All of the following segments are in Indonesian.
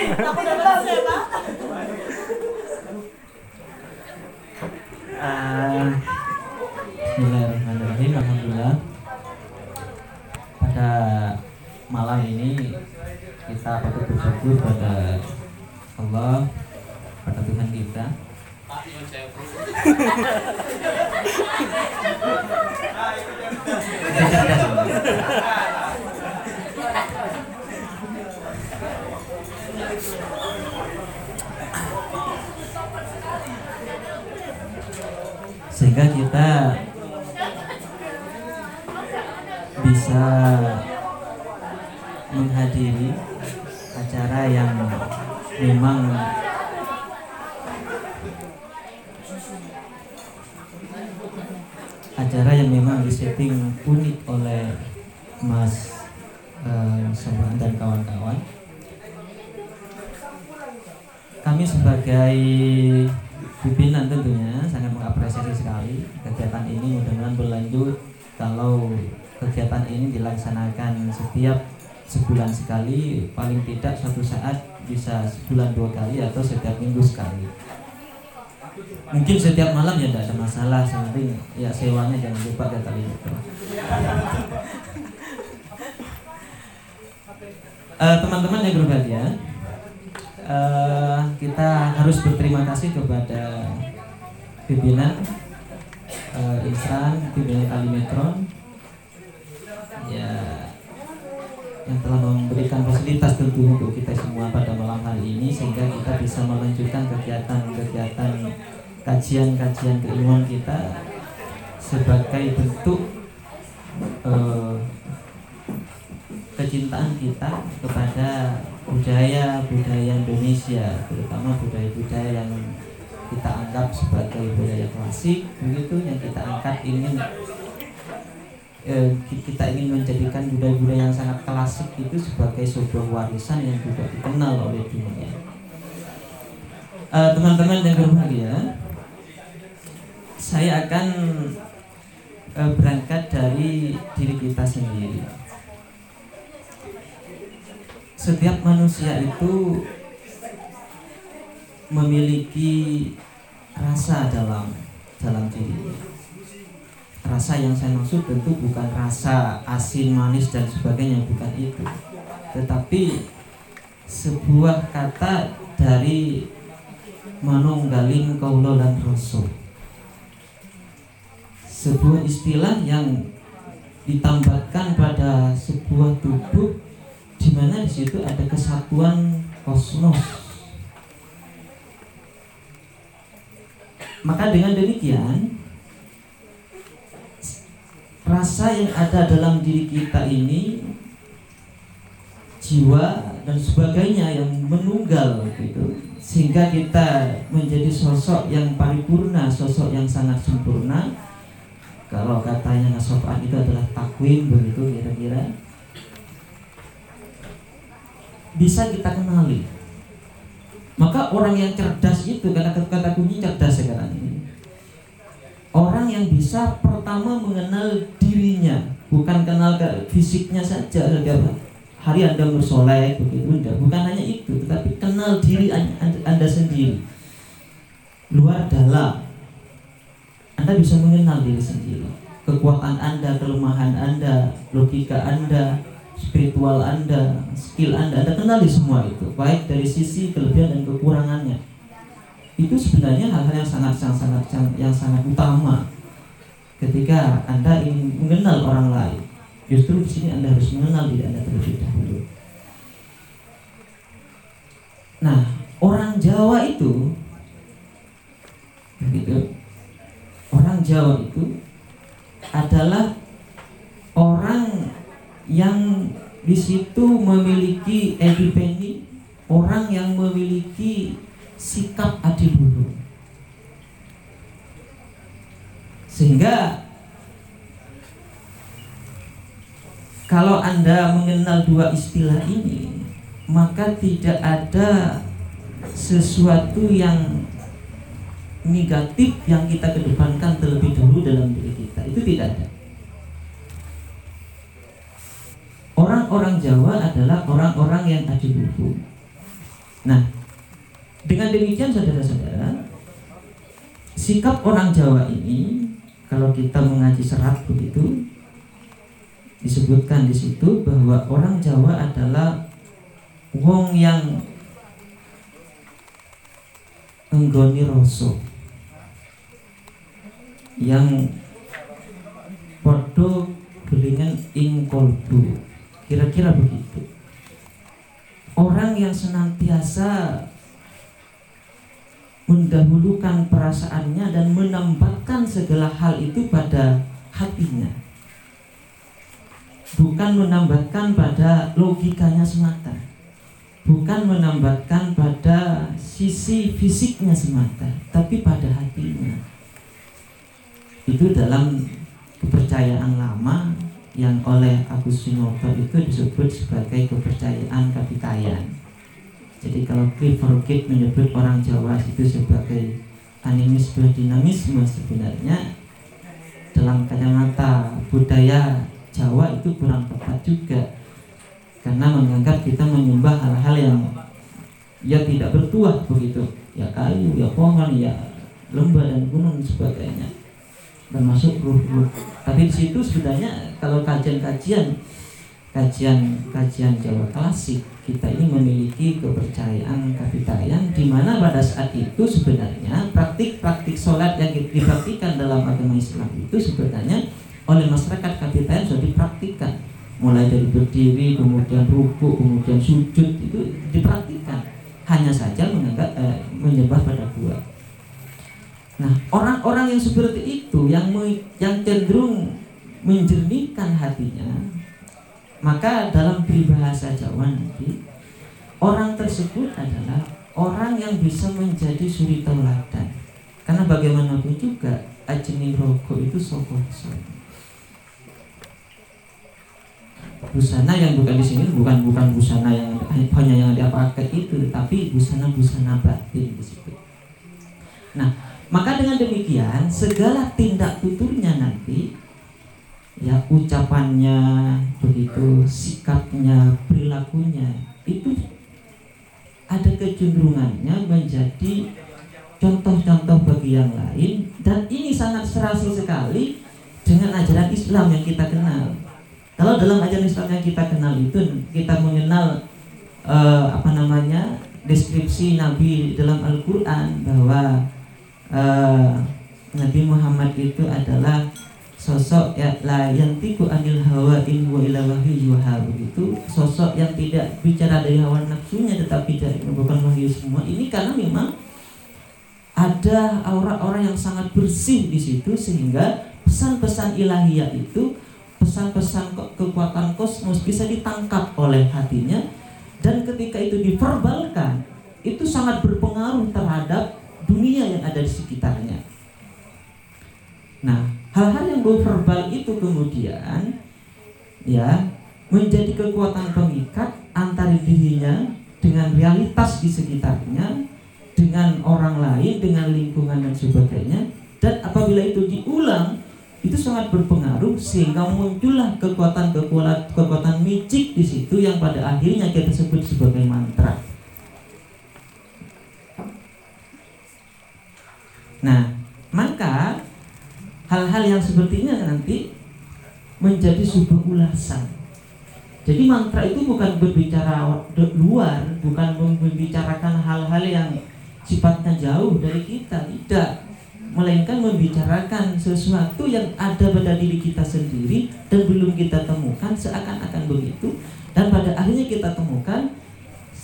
Aku dapat siapa? Ah, Bismillahirrahmanirrahim. Alhamdulillah. Pada malam ini kita patut bersyukur pada Allah, pada Tuhan kita. Sehingga kita bisa menghadiri acara yang memang acara yang memang disetting unik oleh Mas uh, dan kawan-kawan. Kami sebagai pimpinan tentunya sangat mengapresiasi sekali kegiatan ini mudah-mudahan berlanjut kalau kegiatan ini dilaksanakan setiap sebulan sekali paling tidak suatu saat bisa sebulan dua kali atau setiap minggu sekali. Mungkin setiap malam ya tidak ada masalah penting ya sewanya jangan lupa ya kali itu teman-teman yang berbahagia uh, kita harus berterima kasih kepada pimpinan uh, insan pimpinan Kalimetron ya. Yang telah memberikan fasilitas tentu untuk kita semua pada malam hari ini sehingga kita bisa melanjutkan kegiatan-kegiatan kajian-kajian keilmuan kita sebagai bentuk uh, kecintaan kita kepada budaya-budaya Indonesia terutama budaya-budaya yang kita anggap sebagai budaya klasik begitu yang kita angkat ingin eh, kita ingin menjadikan budaya-budaya yang sangat klasik itu sebagai sebuah warisan yang juga dikenal oleh dunia. Teman-teman uh, yang berbahagia, saya akan uh, berangkat dari diri kita sendiri. Setiap manusia itu memiliki rasa dalam dalam dirinya rasa yang saya maksud tentu bukan rasa asin manis dan sebagainya bukan itu. Tetapi sebuah kata dari manunggaling kaulo dan rasul sebuah istilah yang ditambahkan pada sebuah tubuh di mana di situ ada kesatuan kosmos. Maka dengan demikian rasa yang ada dalam diri kita ini jiwa dan sebagainya yang menunggal gitu. Sehingga kita menjadi sosok yang paripurna sosok yang sangat sempurna. Kalau katanya nasofan itu adalah takwim begitu kira-kira. Bisa kita kenali. Maka orang yang cerdas itu karena kata kunci cerdas sekarang ini Orang yang bisa pertama mengenal dirinya, bukan kenal ke fisiknya saja setiap hari Anda bersoleh begitu enggak, bukan hanya itu, tetapi kenal diri Anda sendiri. Luar dalam. Anda bisa mengenal diri sendiri. Kekuatan Anda, kelemahan Anda, logika Anda, spiritual Anda, skill Anda, Anda kenali semua itu, baik dari sisi kelebihan dan kekurangannya itu sebenarnya hal-hal yang sangat sangat sangat yang sangat utama ketika anda ingin mengenal orang lain. Justru di sini anda harus mengenal diri anda terlebih dahulu. Nah orang Jawa itu begitu orang Jawa itu adalah orang yang di situ memiliki epipeni orang yang memiliki sikap adil dulu sehingga kalau anda mengenal dua istilah ini maka tidak ada sesuatu yang negatif yang kita kedepankan terlebih dahulu dalam diri kita. Itu tidak ada. Orang-orang Jawa adalah orang-orang yang adil dulu Nah, dengan demikian saudara-saudara, sikap orang Jawa ini kalau kita mengaji serat begitu disebutkan di situ bahwa orang Jawa adalah wong yang enggoni rasa yang podo belingan ing kolbu. Kira-kira begitu. Orang yang senantiasa mendahulukan perasaannya dan menempatkan segala hal itu pada hatinya. Bukan menambahkan pada logikanya semata. Bukan menambahkan pada sisi fisiknya semata tapi pada hatinya. Itu dalam kepercayaan lama yang oleh Agus Sinoto itu disebut sebagai kepercayaan kapitayan jadi kalau Clifford Gate menyebut orang Jawa itu sebagai animisme dinamisme sebenarnya dalam kacamata budaya Jawa itu kurang tepat juga. Karena menganggap kita menyembah hal-hal yang ya tidak bertuah begitu. Ya kayu ya pohon ya lembah dan gunung sebagainya. Termasuk ruh-ruh. Tapi di situ sebenarnya kalau kajian-kajian kajian-kajian Jawa klasik kita ini memiliki kepercayaan kapitayan di mana pada saat itu sebenarnya praktik-praktik sholat yang dipraktikkan dalam agama Islam itu sebenarnya oleh masyarakat kapitayan sudah dipraktikkan. Mulai dari berdiri kemudian ruku kemudian sujud itu dipraktikkan. Hanya saja menganggap eh, menyembah pada dua nah orang-orang yang seperti itu yang yang cenderung menjernihkan hatinya maka dalam peribahasa Jawa nanti orang tersebut adalah orang yang bisa menjadi suri tauladan. Karena bagaimanapun juga ajeni rokok itu sokok busana yang bukan di sini bukan bukan busana yang hanya yang dipakai itu tapi busana busana batin di situ. Nah, maka dengan demikian segala tindak tuturnya nanti ya ucapannya begitu sikapnya perilakunya itu ada kecenderungannya menjadi contoh-contoh bagi yang lain. Dan ini sangat serasi sekali dengan ajaran Islam yang kita kenal. Kalau dalam ajaran Islam yang kita kenal itu kita mengenal uh, apa namanya deskripsi Nabi dalam Al-Quran bahwa uh, Nabi Muhammad itu adalah sosok ya la yang tiku anil hawa in wa ila wahyu yuha begitu. Sosok yang tidak bicara dari hawa nafsunya tetapi dari merupakan wahyu semua. Ini karena memang ada aura orang yang sangat bersih di situ sehingga pesan-pesan ilahiyah itu pesan-pesan kekuatan kosmos bisa ditangkap oleh hatinya. Dan ketika itu diverbalkan itu sangat berpengaruh terhadap dunia yang ada di sekitarnya. Nah, hal-hal yang verbal itu kemudian ya menjadi kekuatan pengikat antara dirinya dengan realitas di sekitarnya dengan orang lain dengan lingkungan dan sebagainya dan apabila itu diulang itu sangat berpengaruh sehingga muncullah kekuatan kekuatan kekuatan micik di situ yang pada akhirnya kita sebut sebagai mantra. Nah, hal-hal yang seperti ini nanti menjadi sebuah ulasan. Jadi mantra itu bukan berbicara luar, bukan membicarakan hal-hal yang sifatnya jauh dari kita, tidak. Melainkan membicarakan sesuatu yang ada pada diri kita sendiri dan belum kita temukan seakan-akan begitu. Dan pada akhirnya kita temukan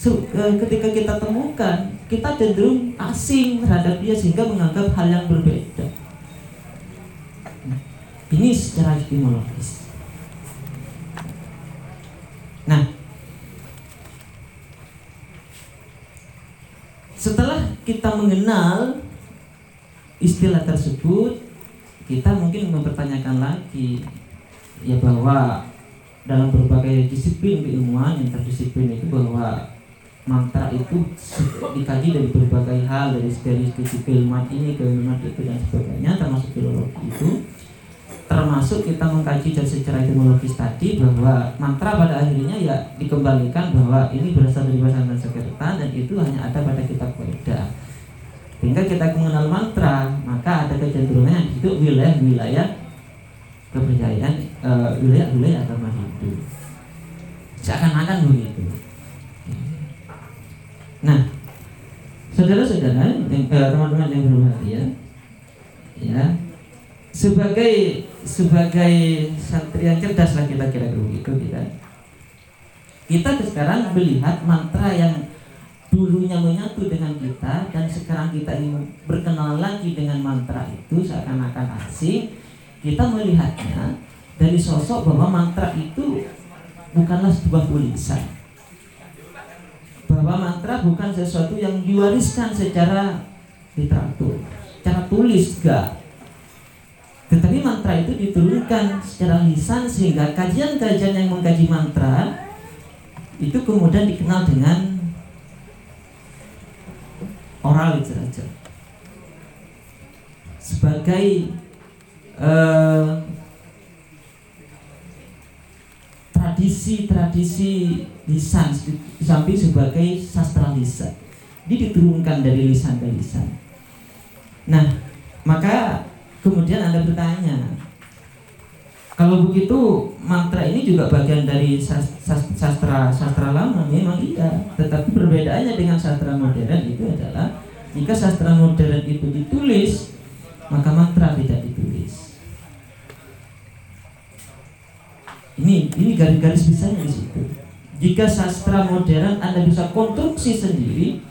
eh, ketika kita temukan kita cenderung asing terhadap dia sehingga menganggap hal yang berbeda ini secara etimologis. Nah, setelah kita mengenal istilah tersebut, kita mungkin mempertanyakan lagi ya bahwa dalam berbagai disiplin keilmuan yang terdisiplin itu bahwa mantra itu dikaji dari berbagai hal dari dari sisi keilmuan ini keilmuan itu dan sebagainya termasuk filologi itu termasuk kita mengkaji dari secara etimologis tadi bahwa mantra pada akhirnya ya dikembalikan bahwa ini berasal dari bahasa Sanskerta dan itu hanya ada pada kitab Weda. Sehingga kita mengenal mantra, maka ada kecenderungan itu wilayah-wilayah kepercayaan wilayah-wilayah agama Hindu. Seakan-akan begitu. Nah, saudara-saudara, eh, teman-teman yang berbahagia, ya sebagai sebagai santri yang cerdas lah kita kira-kira begitu kita kita sekarang melihat mantra yang dulunya menyatu dengan kita dan sekarang kita ingin berkenal lagi dengan mantra itu seakan-akan asing kita melihatnya dari sosok bahwa mantra itu bukanlah sebuah tulisan bahwa mantra bukan sesuatu yang diwariskan secara literatur secara tulis enggak tetapi mantra itu diturunkan secara lisan sehingga kajian-kajian yang mengkaji mantra itu kemudian dikenal dengan oral literature sebagai tradisi-tradisi uh, lisan samping sebagai sastra lisan. Ini diturunkan dari lisan ke lisan. Nah, maka Kemudian Anda bertanya, kalau begitu mantra ini juga bagian dari sastra sastra lama memang iya, tetapi perbedaannya dengan sastra modern itu adalah jika sastra modern itu ditulis, maka mantra tidak ditulis. Ini ini garis-garis bisanya di situ. Jika sastra modern Anda bisa konstruksi sendiri,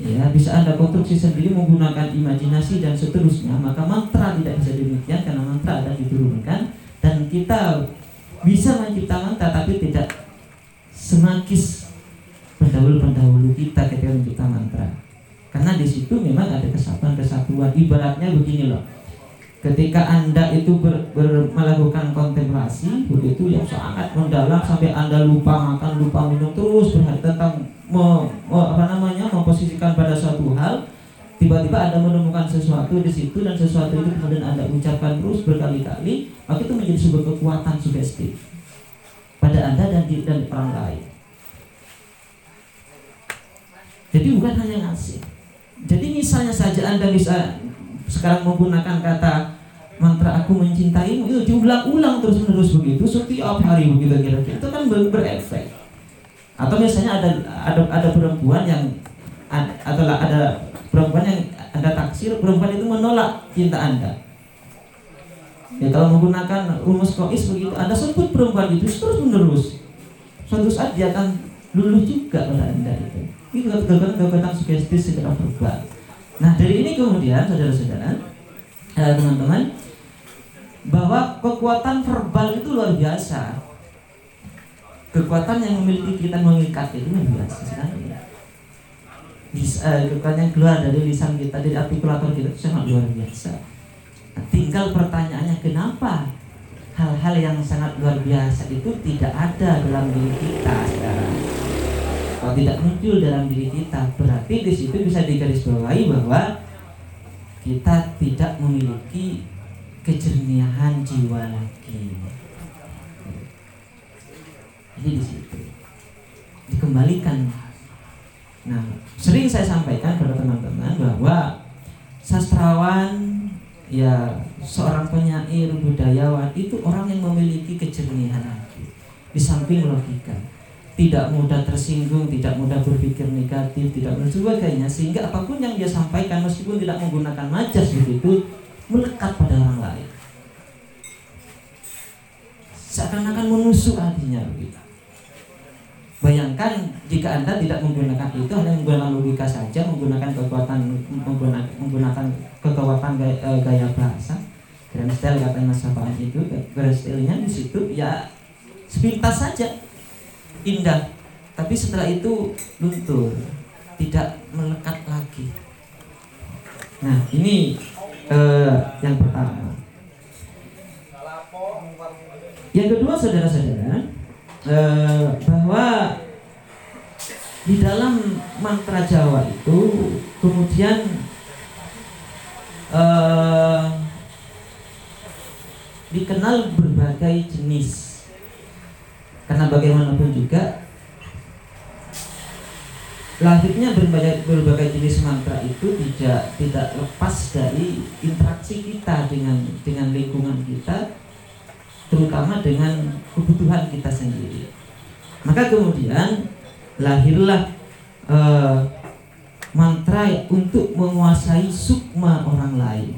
ya bisa anda konstruksi sendiri menggunakan imajinasi dan seterusnya maka mantra tidak bisa demikian karena mantra ada diturunkan dan kita bisa mencipta mantra tapi tidak semakis pendahulu-pendahulu kita ketika mencipta mantra. Karena di situ memang ada kesatuan kesatuan ibaratnya begini loh. Ketika anda itu ber, ber, melakukan kontemplasi begitu yang sangat mendalam sampai anda lupa makan lupa minum terus berhati tentang mau, apa namanya memposisikan pada suatu hal tiba-tiba anda menemukan sesuatu di situ dan sesuatu itu kemudian anda ucapkan terus berkali-kali maka itu menjadi sebuah kekuatan sugestif pada anda dan di, dan orang lain. Jadi bukan hanya ngasih. Jadi misalnya saja anda bisa sekarang menggunakan kata mantra aku mencintaimu itu diulang-ulang terus menerus begitu setiap hari begitu kira-kira. Itu kan ber berefek atau misalnya ada ada ada perempuan yang atau ada perempuan yang ada taksir perempuan itu menolak cinta anda. Ya kalau menggunakan rumus kois begitu anda sebut perempuan itu terus menerus suatu saat dia akan luluh juga pada anda itu itu kekuatan sugestif secara verbal nah dari ini kemudian saudara-saudara eh, teman-teman bahwa kekuatan verbal itu luar biasa kekuatan yang memiliki kita mengikat itu biasa sekali. Uh, kekuatan yang keluar dari lisan kita dari artikulator kita itu sangat luar biasa. Nah, tinggal pertanyaannya kenapa hal-hal yang sangat luar biasa itu tidak ada dalam diri kita sekarang? Kalau tidak muncul dalam diri kita berarti di situ bisa digarisbawahi bahwa kita tidak memiliki kejernihan jiwa lagi jadi di situ. Dikembalikan. Nah, sering saya sampaikan pada teman-teman bahwa sastrawan ya seorang penyair budayawan itu orang yang memiliki kejernihan hati. Di samping logika. Tidak mudah tersinggung, tidak mudah berpikir negatif, tidak mudah sebagainya. Sehingga apa pun yang dia sampaikan meskipun tidak menggunakan majas begitu melekat pada orang lain. Seakan-akan menusuk hatinya begitu Bayangkan jika Anda tidak menggunakan itu, Anda menggunakan logika saja, menggunakan kekuatan menggunakan, menggunakan kekuatan gaya, eh, gaya bahasa. Grand style katanya Mas Sapaan itu, grand style-nya di situ ya sepintas saja indah. Tapi setelah itu luntur, tidak melekat lagi. Nah, ini eh, yang pertama. Yang kedua, saudara-saudara, eh, bahwa di dalam mantra Jawa itu kemudian eh, dikenal berbagai jenis. Karena bagaimanapun juga lahirnya berbagai berbagai jenis mantra itu tidak tidak lepas dari interaksi kita dengan dengan lingkungan kita terutama dengan kebutuhan kita sendiri maka kemudian lahirlah uh, mantra untuk menguasai sukma orang lain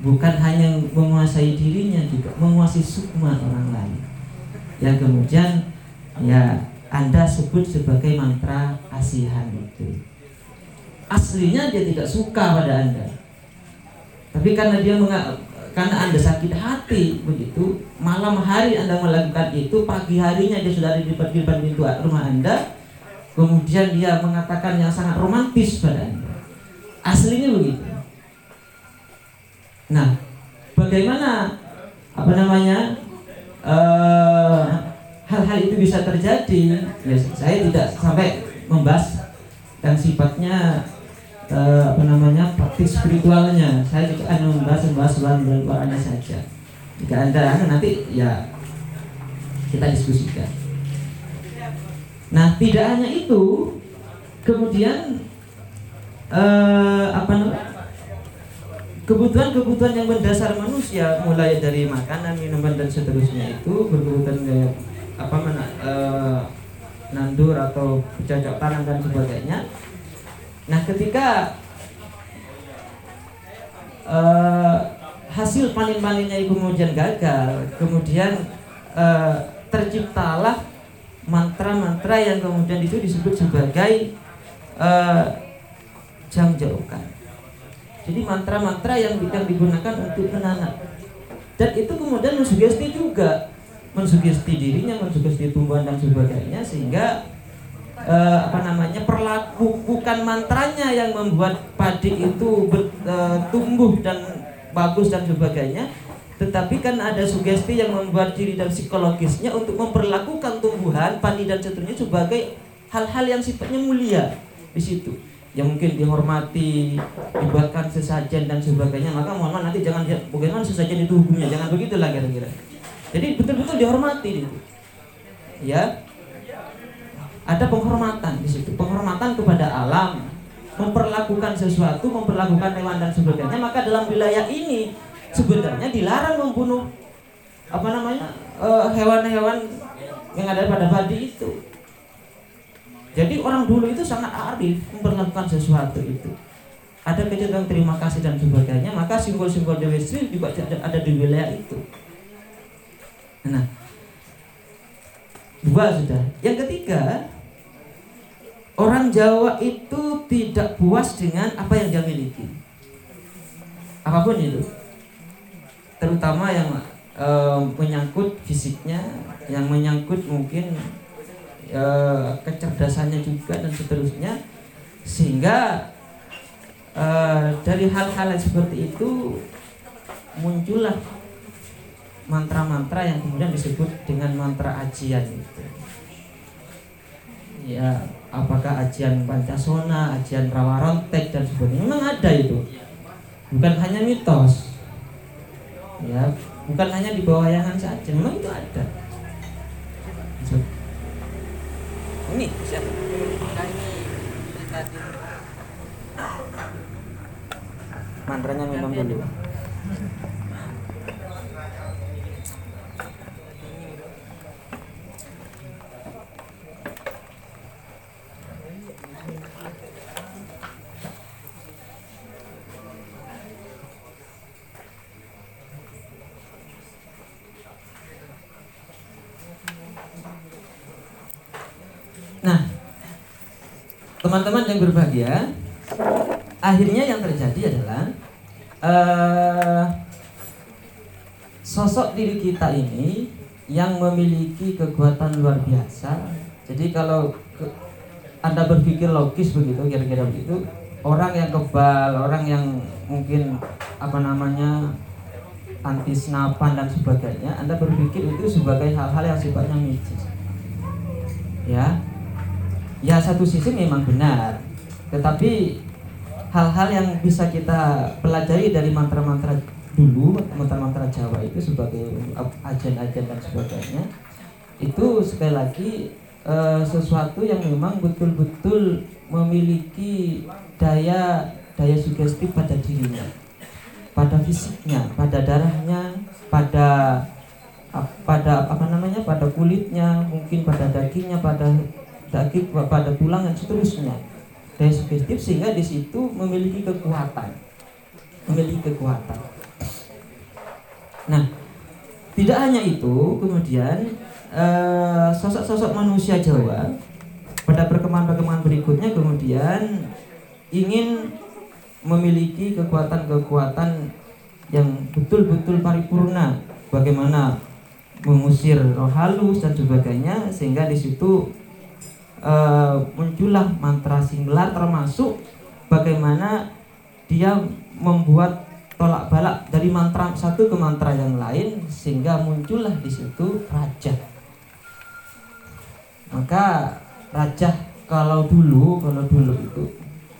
bukan hanya menguasai dirinya juga menguasai sukma orang lain yang kemudian ya anda sebut sebagai mantra asihan itu. Aslinya dia tidak suka pada Anda. Tapi karena dia karena Anda sakit hati begitu, malam hari Anda melakukan itu, pagi harinya dia sudah ada di depan pintu rumah Anda, kemudian dia mengatakan yang sangat romantis pada Anda. Aslinya begitu. Nah, bagaimana apa namanya? Uh, hal-hal itu bisa terjadi ya, saya tidak sampai membahas dan sifatnya uh, apa namanya praktik spiritualnya saya juga hanya membahas membahas bulan Qurannya saja jika anda nanti ya kita diskusikan nah tidak hanya itu kemudian uh, apa namanya kebutuhan-kebutuhan yang mendasar manusia mulai dari makanan, minuman dan seterusnya itu berkebutuhan kayak apa mana uh, nandur atau cocok tanam dan sebagainya. Nah, ketika uh, hasil panen-panennya itu kemudian gagal, kemudian uh, terciptalah mantra-mantra yang kemudian itu disebut sebagai uh, jangjokan. Jadi mantra-mantra yang, yang digunakan untuk menanam. Dan itu kemudian mensugesti juga mensugesti dirinya, mensugesti tumbuhan dan sebagainya sehingga eh, apa namanya perlaku bukan mantranya yang membuat padi itu ber, eh, tumbuh dan bagus dan sebagainya tetapi kan ada sugesti yang membuat diri dan psikologisnya untuk memperlakukan tumbuhan padi dan seterusnya sebagai hal-hal yang sifatnya mulia di situ yang mungkin dihormati dibuatkan sesajen dan sebagainya maka mohon maaf nanti jangan bagaimana sesajen itu hukumnya jangan begitulah kira-kira jadi betul-betul dihormati itu. Ya. Ada penghormatan di situ, penghormatan kepada alam, memperlakukan sesuatu, memperlakukan hewan dan sebagainya, maka dalam wilayah ini sebenarnya dilarang membunuh apa namanya eh, hewan-hewan yang ada pada padi itu. Jadi orang dulu itu sangat arif memperlakukan sesuatu itu. Ada kecenderungan terima kasih dan sebagainya, maka simbol-simbol Dewi Sri juga ada di wilayah itu. Nah, dua sudah. Yang ketiga, orang Jawa itu tidak puas dengan apa yang dia miliki. Apa pun itu. Terutama yang e, menyangkut fisiknya, yang menyangkut mungkin e, kecerdasannya juga dan seterusnya. Sehingga e, dari hal-hal seperti itu muncullah mantra-mantra yang kemudian disebut dengan mantra ajian itu. Ya, apakah ajian Pancasona, ajian Rawarontek dan sebagainya. Memang ada itu. Bukan hanya mitos. Ya, bukan hanya di bawah wayangan saja, memang itu ada. Ini siapa? Mantranya memang dulu. Teman-teman yang berbahagia, akhirnya yang terjadi adalah uh, sosok diri kita ini yang memiliki kekuatan luar biasa. Jadi kalau ke, anda berpikir logis begitu, kira-kira begitu, orang yang kebal, orang yang mungkin apa namanya anti senapan dan sebagainya, anda berpikir itu sebagai hal-hal yang sifatnya mistis. Ya, ya satu sisi memang benar. Tetapi hal-hal yang bisa kita pelajari dari mantra-mantra dulu mantra-mantra Jawa itu sebagai ajen-ajen dan sebagainya itu sekali lagi e, sesuatu yang memang betul-betul memiliki daya daya sugestif pada dirinya pada fisiknya pada darahnya pada pada apa namanya pada kulitnya mungkin pada dagingnya pada daging pada tulang dan seterusnya daya sugestif sehingga di situ memiliki kekuatan. Memiliki kekuatan. Nah tidak hanya itu kemudian eh, sosok-sosok manusia Jawa pada perkembangan-perkembangan berikutnya kemudian ingin memiliki kekuatan-kekuatan yang betul-betul paripurna. Bagaimana mengusir roh halus dan sebagainya sehingga di situ uh, muncullah mantra singlar termasuk bagaimana dia membuat tolak balak dari mantra satu ke mantra yang lain sehingga muncullah di situ raja. Maka raja kalau dulu kalau dulu itu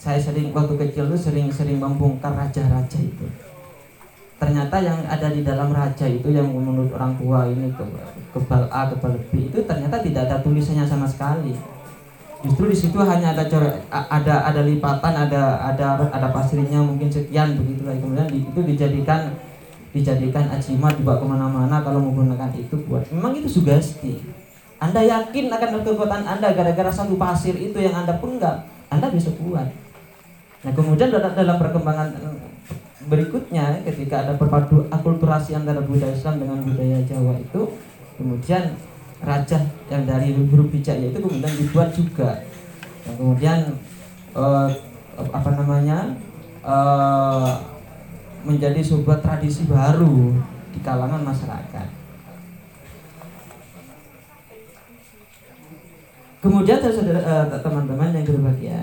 saya sering waktu kecil tuh sering-sering membongkar raja-raja itu. Ternyata yang ada di dalam raja itu yang menurut orang tua ini ke, kebal A kebal B itu ternyata tidak ada tulisannya sama sekali justru di situ hanya ada ada ada lipatan ada ada ada pasirnya mungkin sekian begitu. Lah kemudian itu dijadikan dijadikan ajimat dibawa ke mana-mana kalau menggunakan itu buat. Memang itu sugesti. Anda yakin akan kekuatan anda gara-gara satu pasir itu yang anda penggak anda bisa buat. Nah kemudian dalam perkembangan eh, berikutnya ketika ada perpadu akulturasi antara budaya Islam dengan budaya Jawa itu kemudian raja yang dari huruf bijak itu kemudian dibuat juga yang kemudian uh, apa namanya uh, menjadi sebuah tradisi baru di kalangan masyarakat. Kemudian teman-teman yang berbahagia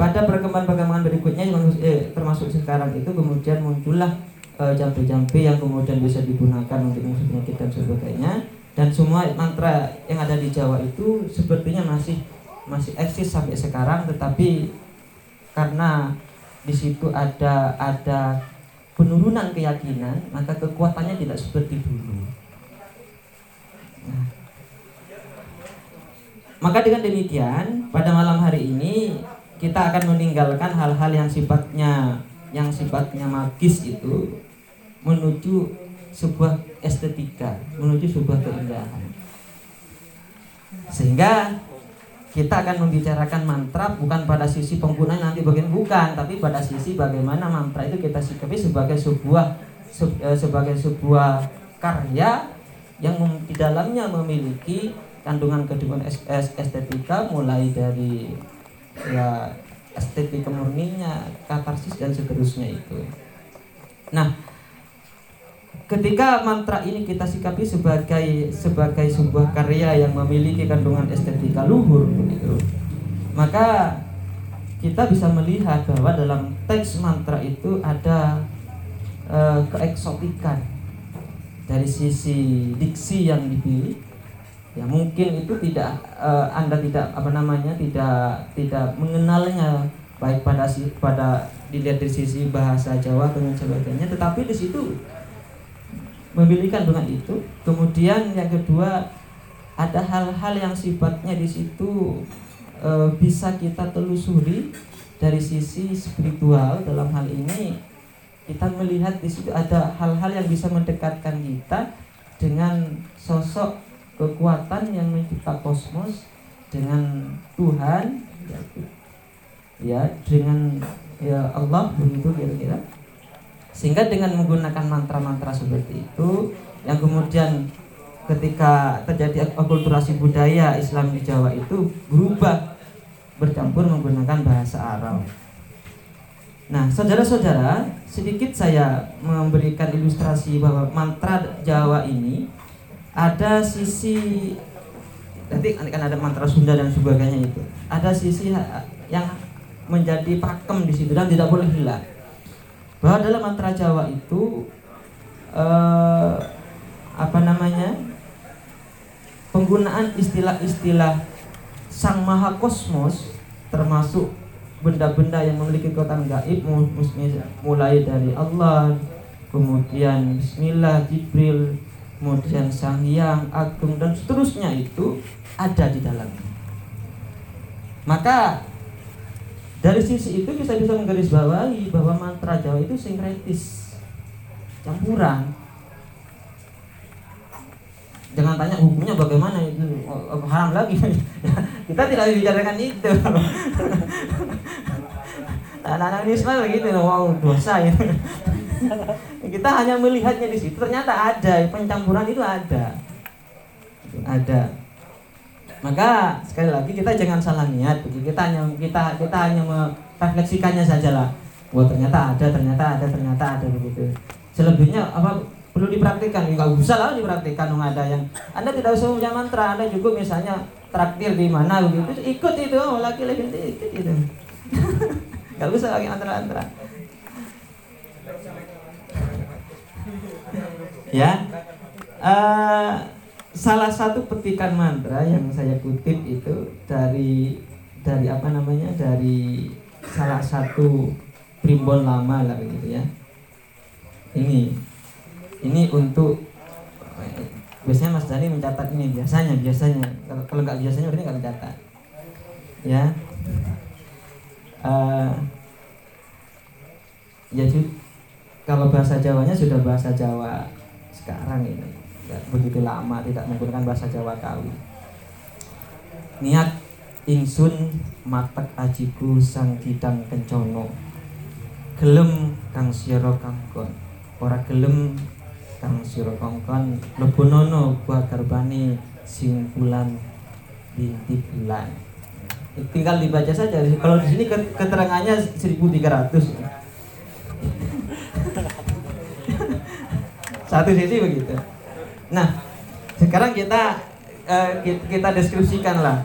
pada perkembangan-perkembangan berikutnya eh, termasuk sekarang itu kemudian muncullah eh, jampe-jampe yang kemudian bisa digunakan untuk mengusir penyakit dan sebagainya dan semua mantra yang ada di Jawa itu sepertinya masih masih eksis sampai sekarang tetapi karena di situ ada ada penurunan keyakinan maka kekuatannya tidak seperti dulu. Nah, maka dengan demikian pada malam hari ini kita akan meninggalkan hal-hal yang sifatnya yang sifatnya magis itu menuju sebuah estetika, menuju sebuah keindahan. Sehingga kita akan membicarakan mantra bukan pada sisi penggunaan nanti bagian bukan, tapi pada sisi bagaimana mantra itu kita sikapi sebagai sebuah eh, sebagai sebuah karya yang di dalamnya memiliki kandungan kandungan estetika mulai dari ya estetika murninya katarsis dan seterusnya itu nah ketika mantra ini kita sikapi sebagai sebagai sebuah karya yang memiliki kandungan estetika luhur begitu maka kita bisa melihat bahwa dalam teks mantra itu ada e, keeksotikan dari sisi diksi yang dipilih. Ya mungkin itu tidak uh, anda tidak apa namanya tidak tidak mengenalnya baik pada pada dilihat dari sisi bahasa Jawa dan sebagainya tetapi di situ memiliki kandungan itu. Kemudian yang kedua ada hal-hal yang sifatnya di situ e, bisa kita telusuri dari sisi spiritual dalam hal ini. Kita melihat di situ ada hal-hal yang bisa mendekatkan kita dengan sosok kekuatan yang mencipta kosmos dengan Tuhan ya, dengan ya Allah begitu kira-kira sehingga dengan menggunakan mantra-mantra seperti itu yang kemudian ketika terjadi akulturasi budaya Islam di Jawa itu berubah bercampur menggunakan bahasa Arab. Nah, saudara-saudara, sedikit saya memberikan ilustrasi bahwa mantra Jawa ini ada sisi nanti kan ada mantra Sunda dan sebagainya itu ada sisi yang menjadi pakem di situ dan tidak boleh hilang bahwa dalam mantra Jawa itu eh, apa namanya penggunaan istilah-istilah sang maha kosmos termasuk benda-benda yang memiliki kekuatan gaib mulai dari Allah kemudian Bismillah, Jibril, kemudian Sang Hyang Agung dan seterusnya itu ada di dalamnya. Maka dari sisi itu kita bisa menggarisbawahi bahwa mantra Jawa itu sinkretis, campuran. Jangan tanya hukumnya bagaimana itu haram lagi. kita tidak bicarakan itu. Anak-anak Islam begitu, wow dosa ya. kita hanya melihatnya di situ. Ternyata ada pencampuran itu ada, ada maka sekali lagi kita jangan salah niat. Kita hanya kita kita hanya merefleksikannya saja lah wah ternyata ada ternyata ada ternyata ada begitu. Selebihnya apa perlu dipraktikkan. Nggak usah lah dipraktikkan nggak ada yang anda tidak usah punya mantra. Anda cukup misalnya traktir di mana begitu. Ikut itu oh, laki lagi ikut itu nggak usah lagi mantra-mantra. Ya? Uh, salah satu petikan mantra yang saya kutip itu dari dari apa namanya dari salah satu primbon lama lah begitu ya. Ini ini untuk biasanya Mas Dani mencatat ini biasanya biasanya. Kalau nggak biasanya berarti nggak mencatat. Ya. Uh, ya kalau bahasa Jawanya sudah bahasa Jawa sekarang ini begitu lama tidak menggunakan bahasa Jawa kawi. Niat ingsun matek ajiku sang kidang kencono. Gelem kang sira kangkon. Ora gelem kang sira kangkon. Lebonono buah garbane sing bulan binti bulan. Tinggal dibaca saja. Kalau di sini keterangannya 1300 satu sisi begitu Nah, sekarang kita uh, kita deskripsikan lah.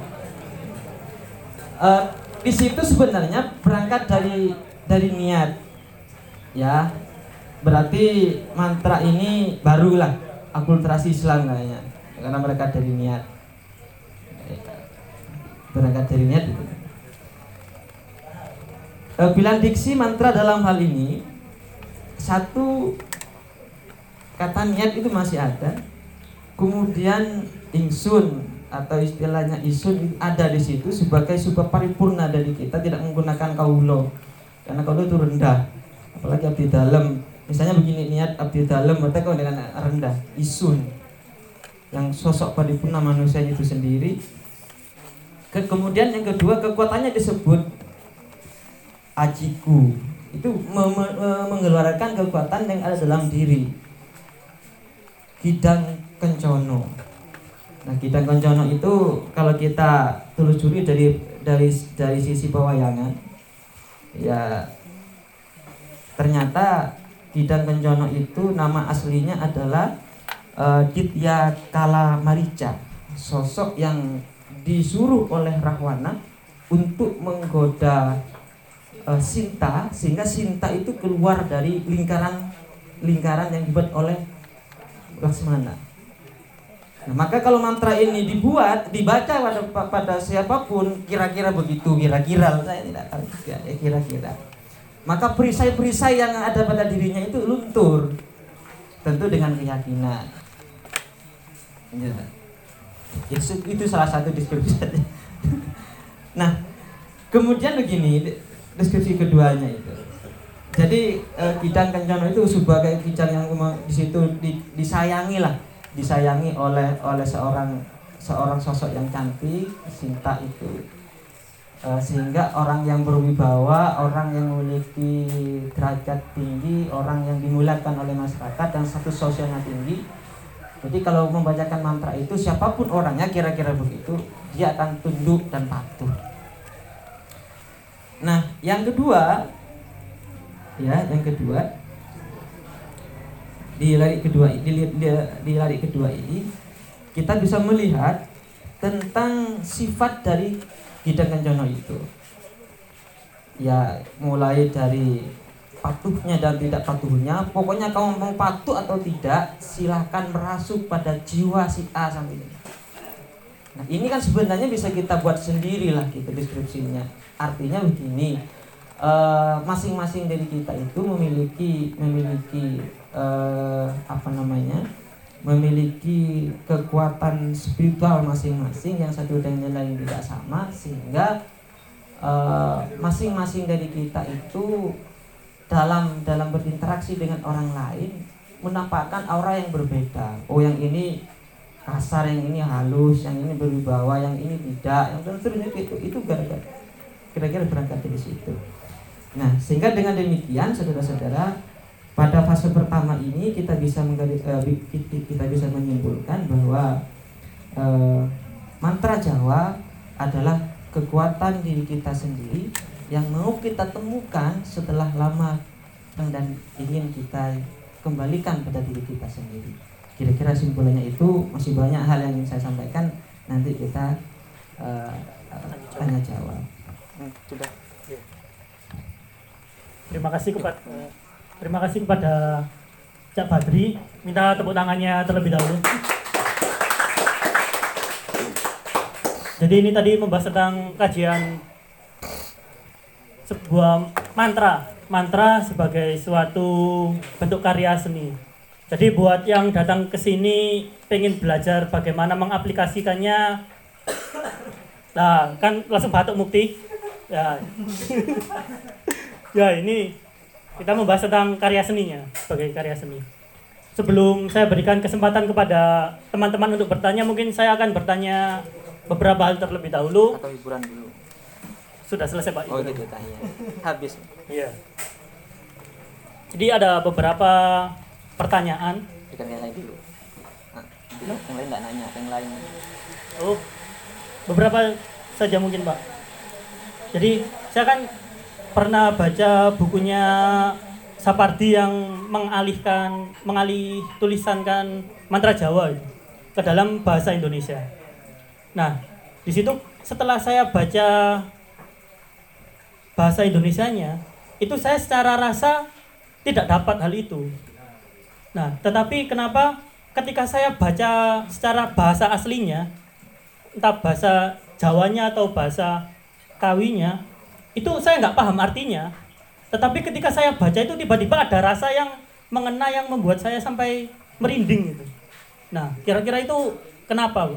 Uh, di situ sebenarnya berangkat dari dari niat, ya. Berarti mantra ini barulah akulturasi Islam kayaknya, karena mereka dari niat. Berangkat dari niat itu. Uh, bilang diksi mantra dalam hal ini satu kata niat itu masih ada Kemudian ingsun atau istilahnya isun ada di situ sebagai sebuah paripurna dari kita tidak menggunakan kaulo. Karena kaulo itu rendah apalagi abdi dalam. Misalnya begini niat abdi dalam berarti kau dengan rendah isun. Yang sosok paripurna manusia itu sendiri. Ke, kemudian yang kedua kekuatannya disebut ajiku. Itu me me mengeluarkan kekuatan yang ada dalam diri. Kidang kencono. Nah, kita kencono itu kalau kita telusuri dari dari dari sisi pewayangan ya ternyata Kidang Kencono itu nama aslinya adalah uh, Ditya Kala Marica, sosok yang disuruh oleh Rahwana untuk menggoda uh, Sinta sehingga Sinta itu keluar dari lingkaran lingkaran yang dibuat oleh Laksmana. Nah, maka kalau mantra ini dibuat, dibaca pada pada siapa pun, kira-kira begitu, kira-kira saya tidak tahu ya, kira-kira. Maka perisai-perisai yang ada pada dirinya itu luntur, tentu dengan keyakinan. Itu, itu salah satu deskripsi. nah, kemudian begini, deskripsi keduanya itu. Jadi eh, kidang kencana itu sebagai kidang yang di situ disayangi lah disayangi oleh oleh seorang seorang sosok yang cantik Sinta itu. E, sehingga orang yang berwibawa orang yang memiliki derajat tinggi orang yang dimuliakan oleh masyarakat dan satu sosialnya tinggi. Jadi kalau membacakan mantra itu siapa pun orangnya kira-kira begitu dia akan tunduk dan patuh. Nah yang kedua ya yang kedua di lari kedua di, di, di lari kedua ini kita bisa melihat tentang sifat dari Gidang Kencono itu. Ya mulai dari patuhnya dan tidak patuhnya. Pokoknya kamu mau patuh atau tidak silahkan merasuk pada jiwa si A sampai ini. Nah ini kan sebenarnya bisa kita buat sendiri lah gitu deskripsinya. Artinya begini eh, masing-masing uh, dari kita itu memiliki memiliki uh, apa namanya memiliki kekuatan spiritual masing-masing yang satu dengan yang lain tidak sama sehingga eh, masing-masing uh, dari kita itu dalam dalam berinteraksi dengan orang lain menampakkan aura yang berbeda. Oh yang ini kasar, yang ini halus, yang ini berwibawa, yang ini tidak, yang seterusnya itu itu gara-gara kira-kira berangkat dari situ. Nah sehingga dengan demikian saudara-saudara pada fase pertama ini kita bisa uh, kita bisa menyimpulkan bahwa uh, mantra Jawa adalah kekuatan diri kita sendiri yang mau kita temukan setelah lama dan ingin kita kembalikan pada diri kita sendiri. Kira-kira simpulannya itu masih banyak hal yang ingin saya sampaikan nanti kita uh, tanya jawab. Hmm, sudah. Terima kasih kepada Terima kasih kepada Cak Badri. Minta tepuk tangannya terlebih dahulu. Jadi ini tadi membahas tentang kajian sebuah mantra. Mantra sebagai suatu bentuk karya seni. Jadi buat yang datang ke sini pengen belajar bagaimana mengaplikasikannya, nah kan langsung batuk mukti. Ya, ya ini kita membahas tentang karya seninya sebagai karya seni. Sebelum saya berikan kesempatan kepada teman-teman untuk bertanya, mungkin saya akan bertanya beberapa hal terlebih dahulu. Atau hiburan dulu. Sudah selesai Pak. Oh gitu tanya. Habis. Iya. Jadi ada beberapa pertanyaan. Bukan yang lain dulu. Nah, yang lain nggak nanya, yang lain. Oh, beberapa saja mungkin Pak. Jadi saya kan pernah baca bukunya Sapardi yang mengalihkan mengalih tulisan kan mantra Jawa ke dalam bahasa Indonesia. Nah, di situ setelah saya baca bahasa Indonesianya, itu saya secara rasa tidak dapat hal itu. Nah, tetapi kenapa ketika saya baca secara bahasa aslinya, entah bahasa Jawanya atau bahasa Kawinya, itu saya nggak paham artinya. Tetapi ketika saya baca itu tiba-tiba ada rasa yang mengena yang membuat saya sampai merinding gitu nah kira-kira itu kenapa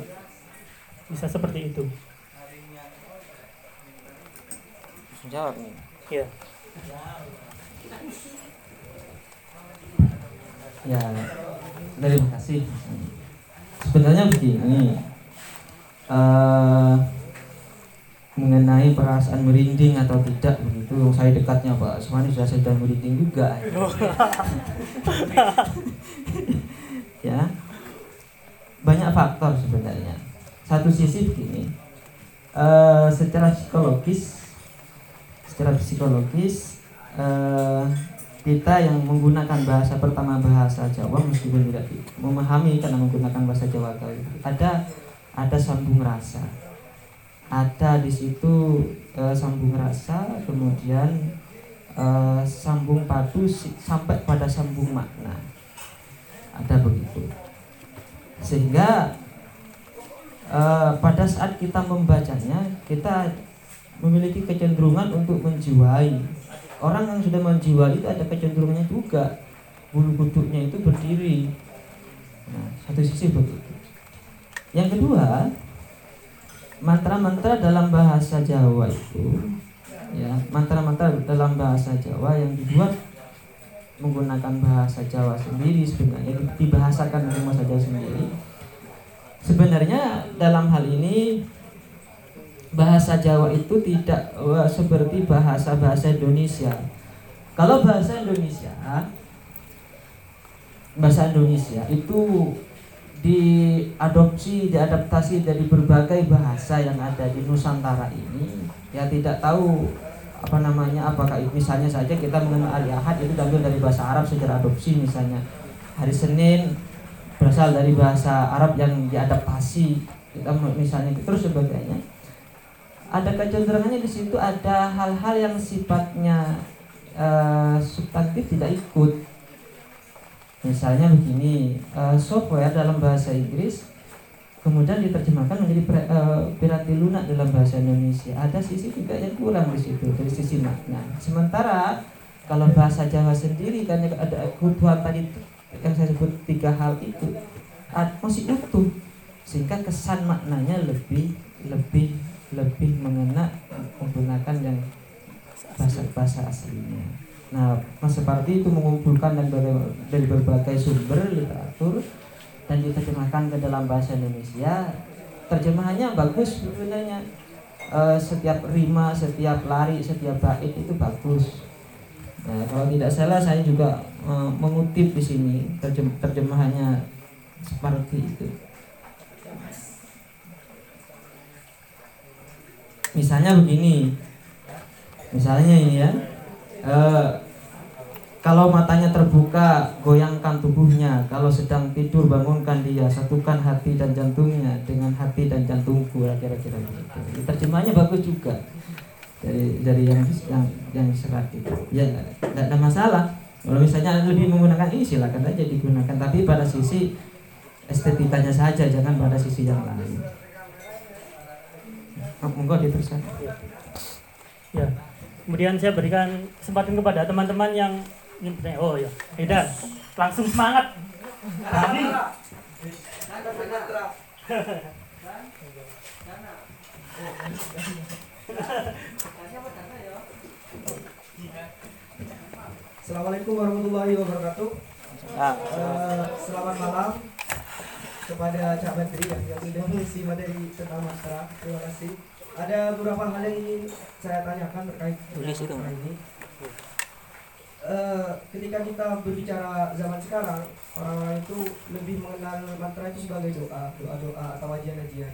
bisa seperti itu. Jawab nih. Ya ya terima kasih. Sebenarnya begini uh, mengenai perasaan merinding atau tidak begitu. Saya dekatnya Pak. Asmani sudah sedang merinding juga. Ya. Banyak faktor sebenarnya. Satu sisi begini uh, secara psikologis secara psikologis uh, kita yang menggunakan bahasa pertama bahasa Jawa meskipun tidak memahami karena menggunakan bahasa Jawa ada ada sambung rasa ada di situ e, sambung rasa kemudian e, sambung padu sampai pada sambung makna. Ada begitu. Sehingga e, pada saat kita membacanya kita memiliki kecenderungan untuk menjiwai. Orang yang sudah menjiwai itu ada kecenderungannya juga. Bulu kuduknya itu berdiri. Nah satu sisi begitu. Yang kedua mantra-mantra dalam bahasa Jawa itu ya mantra-mantra dalam bahasa Jawa yang dibuat menggunakan bahasa Jawa sendiri sebenarnya dibahasakan oleh bahasa Jawa sendiri. Sebenarnya dalam hal ini bahasa Jawa itu tidak wah, seperti bahasa-bahasa Indonesia. Kalau bahasa Indonesia bahasa Indonesia itu diadopsi, diadaptasi dari berbagai bahasa yang ada di Nusantara ini ya tidak tahu apa namanya apakah misalnya saja kita mengenal hari Ahad itu diambil dari bahasa Arab secara adopsi misalnya. Hari Senin berasal dari bahasa Arab yang diadaptasi kita misalnya terus sebagainya. Ada kecenderungannya di situ ada hal-hal yang sifatnya uh, substantif tidak ikut Misalnya begini, uh, software dalam bahasa Inggris kemudian diterjemahkan menjadi uh, pirati lunak dalam bahasa Indonesia. Ada sisi juga yang kurang di situ dari sisi makna. Sementara kalau bahasa Jawa sendiri kan ada kebutuhan tadi yang saya sebut tiga hal itu masih utuh sehingga kesan maknanya lebih lebih lebih mengena menggunakan yang bahasa bahasa aslinya. Nah, mas seperti itu mengumpulkan dari, dari berbagai sumber literatur dan diterjemahkan ke dalam bahasa Indonesia. Terjemahannya bagus sebenarnya. E, setiap rima setiap lari setiap bait itu bagus. Nah, kalau tidak salah saya juga e, mengutip di sini terjem, terjemahannya seperti itu. Misalnya begini. Misalnya ini ya e, kalau matanya terbuka, goyangkan tubuhnya. Kalau sedang tidur, bangunkan dia. Satukan hati dan jantungnya dengan hati dan jantungku. Kira-kira gitu. Terjemahnya bagus juga dari dari yang yang yang serat itu. Ya, tidak ada masalah. Kalau misalnya lebih menggunakan ini silakan aja digunakan. Tapi pada sisi estetikanya saja, jangan pada sisi yang lain. Monggo diteruskan. Ya. Kemudian saya berikan kesempatan kepada teman-teman yang ini bertanya oh ya tidak langsung semangat Berani. Assalamualaikum warahmatullahi wabarakatuh. Uh, selamat malam kepada Cak Badri yang, yang sudah mengisi materi tentang masalah. Terima kasih. Ada beberapa hal yang ingin saya tanyakan terkait dengan ini. Eh, ketika kita berbicara zaman sekarang orang-orang itu lebih mengenal mantra itu sebagai doa doa-doa atau ajian-ajian.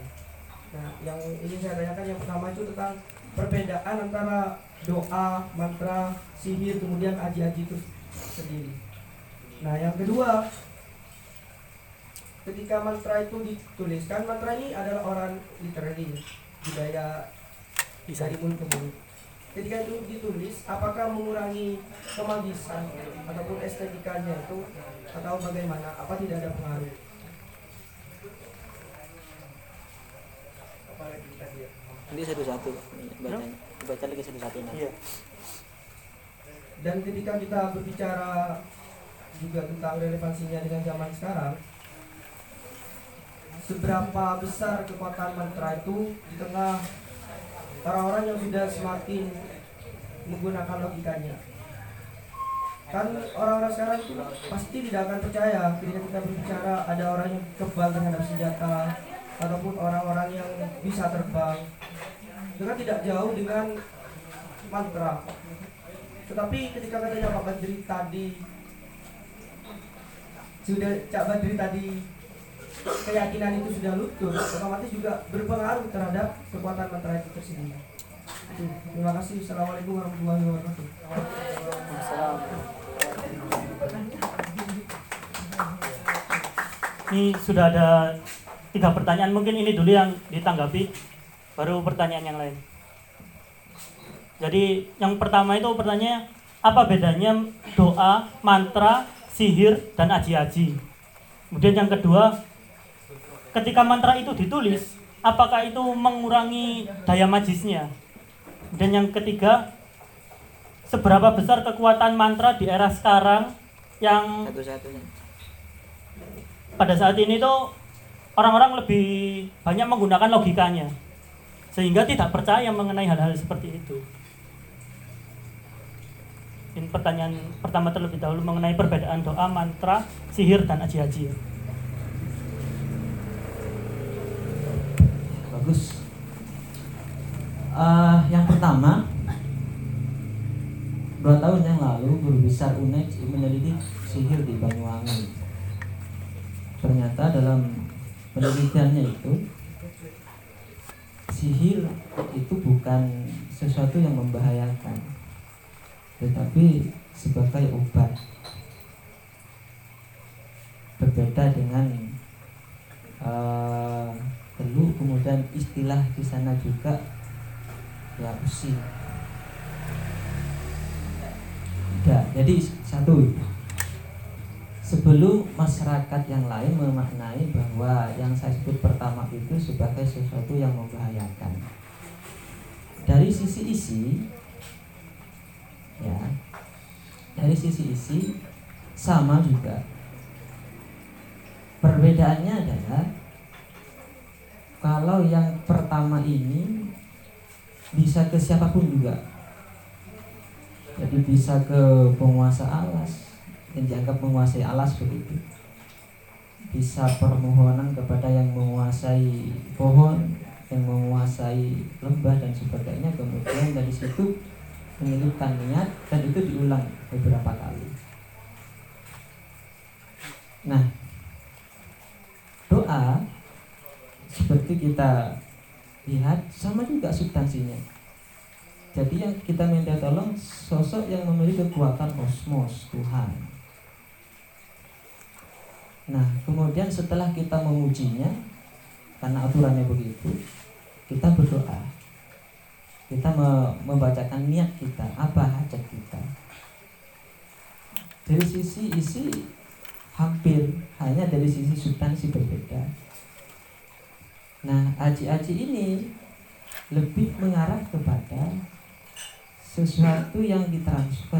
Nah yang ingin saya tanyakan yang pertama itu tentang perbedaan antara doa mantra sihir kemudian aji-aji itu sendiri. Nah yang kedua ketika mantra itu dituliskan mantra ini adalah orang literally budaya dari mulut ke mulut ketika itu ditulis apakah mengurangi kemagisan ataupun estetikanya itu atau bagaimana? Apa tidak ada pengaruh? Ini satu-satu bacanya baca lagi satu-satu iya. dan ketika kita berbicara juga tentang relevansinya dengan zaman sekarang seberapa besar kekuatan mantra itu di tengah orang-orang yang sudah semakin menggunakan logikanya? Kan orang-orang sekarang itu pasti tidak akan percaya ketika kita berbicara ada orang yang kebal terhadap senjata ataupun orang-orang yang bisa terbang. Dengan tidak jauh dengan mantra. Tetapi ketika katanya Pak Badri tadi sudah Cak Badri tadi keyakinan itu sudah luntur otomatis juga berpengaruh terhadap kekuatan mantra itu tersendiri. Terima kasih. Assalamualaikum warahmatullahi wabarakatuh. Ini sudah ada tiga pertanyaan. Mungkin ini dulu yang ditanggapi baru pertanyaan yang lain. Jadi yang pertama itu pertanyaannya apa bedanya doa mantra sihir dan aji-aji? Kemudian yang kedua ketika mantra itu ditulis, apakah itu mengurangi daya majisnya? Dan yang ketiga, seberapa besar kekuatan mantra di era sekarang yang pada saat ini tuh orang-orang lebih banyak menggunakan logikanya sehingga tidak percaya mengenai hal-hal seperti itu. Ini pertanyaan pertama terlebih dahulu mengenai perbedaan doa, mantra, sihir, dan aji-aji. Bagus. Uh, yang pertama, dua tahun yang lalu guru besar UNED meneliti sihir di Banyuwangi. Ternyata dalam penelitiannya itu sihir itu bukan sesuatu yang membahayakan, tetapi sebagai obat. Berbeda dengan uh, dulu kemudian istilah di sana juga ya usi tidak jadi satu sebelum masyarakat yang lain memaknai bahwa yang saya sebut pertama itu sebagai sesuatu yang membahayakan. Dari sisi isi, ya, dari sisi isi sama juga. Perbedaannya adalah kalau yang pertama ini bisa ke siapa pun juga. Jadi bisa ke penguasa alas, yang dianggap menguasai alas begitu. Bisa permohonan kepada yang menguasai pohon yang menguasai lembah dan sebagainya. Kemudian dari situ menyelipkan niat dan itu diulang beberapa kali. Nah doa seperti kita lihat sama juga substansinya jadi yang kita minta tolong sosok yang memiliki kekuatan kosmos Tuhan Nah, kemudian setelah kita mengujinya, karena aturannya begitu, kita berdoa. Kita membacakan niat kita, apa hajat kita. Dari sisi isi hampir hanya dari sisi substansi berbeda. Nah, aji-aji ini lebih mengarah kepada sesuatu yang ditransfer.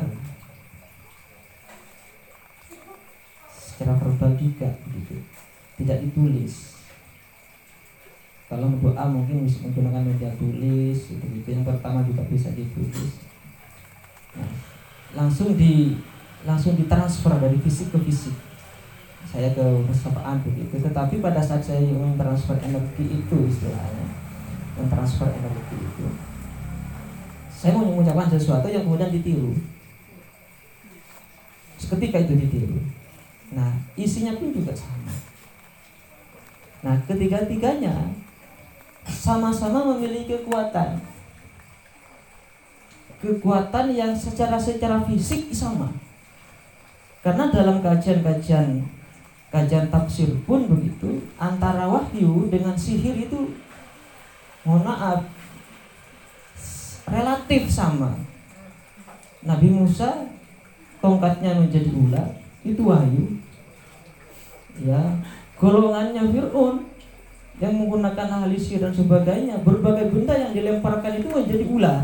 Secara verbal juga begitu. Tidak ditulis. Kalau doa mungkin bisa menggunakan media tulis itu gitu. Yang pertama juga bisa ditulis. Nah, langsung di langsung ditransfer dari fisik ke fisik saya ke persapaan begitu tetapi pada saat saya mentransfer energi itu istilahnya mentransfer energi itu saya mau mengucapkan sesuatu yang kemudian ditiru seketika itu ditiru Nah, isinya pun juga sama. Nah, ketiga-tiganya sama-sama memiliki kekuatan. Kekuatan yang secara secara fisik sama. Karena dalam kajian-kajian kajian tafsir pun begitu, antara wahyu dengan sihir itu mohon maaf relatif sama. Nabi Musa tongkatnya menjadi ular, itu wahyu ya golongannya Fir'aun yang menggunakan ahli sihir dan sebagainya berbagai benda yang dilemparkan itu menjadi ular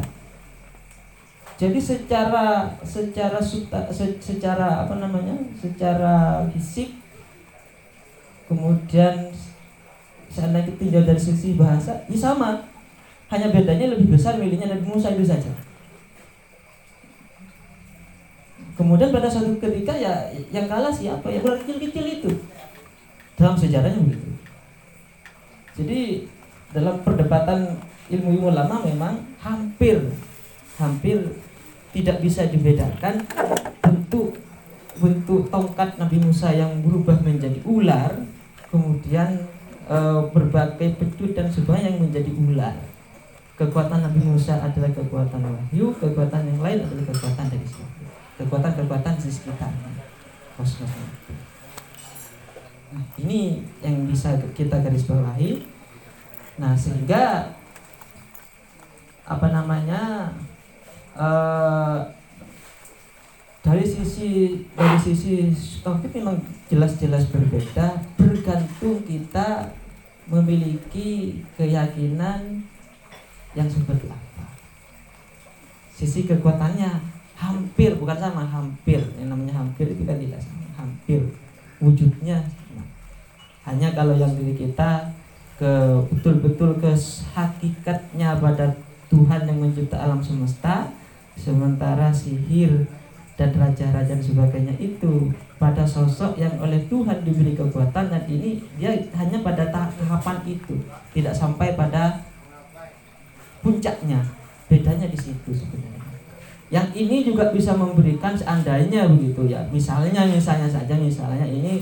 jadi secara secara secara apa namanya secara fisik kemudian sana itu tinggal dari sisi bahasa ya sama hanya bedanya lebih besar miliknya Nabi Musa itu saja Kemudian pada suatu ketika ya yang kalah siapa? Ya ular kecil-kecil itu. Dalam sejarahnya begitu. Jadi dalam perdebatan ilmu-ilmu lama memang hampir hampir tidak bisa dibedakan bentuk bentuk tongkat Nabi Musa yang berubah menjadi ular, kemudian e, berbagai pecut dan sebagainya yang menjadi ular. Kekuatan Nabi Musa adalah kekuatan wahyu, kekuatan yang lain adalah kekuatan dari siapa? kekuatan-kekuatan di sekitarnya kosmos nah, ini yang bisa kita garis bawahi nah sehingga apa namanya uh, dari sisi dari sisi topik memang jelas-jelas berbeda bergantung kita memiliki keyakinan yang seperti apa sisi kekuatannya hampir bukan sama hampir. Yang namanya hampir itu kan tidak sama hampir. Wujudnya sama. hanya kalau yang diri kita ke betul-betul ke hakikatnya pada Tuhan yang mencipta alam semesta sementara sihir dan raja-raja dan sebagainya itu pada sosok yang oleh Tuhan diberi kekuatan dan ini dia hanya pada tahapan itu tidak sampai pada puncaknya. Bedanya di situ sebenarnya. Yang ini juga bisa memberikan seandainya begitu ya. Misalnya misalnya saja misalnya ini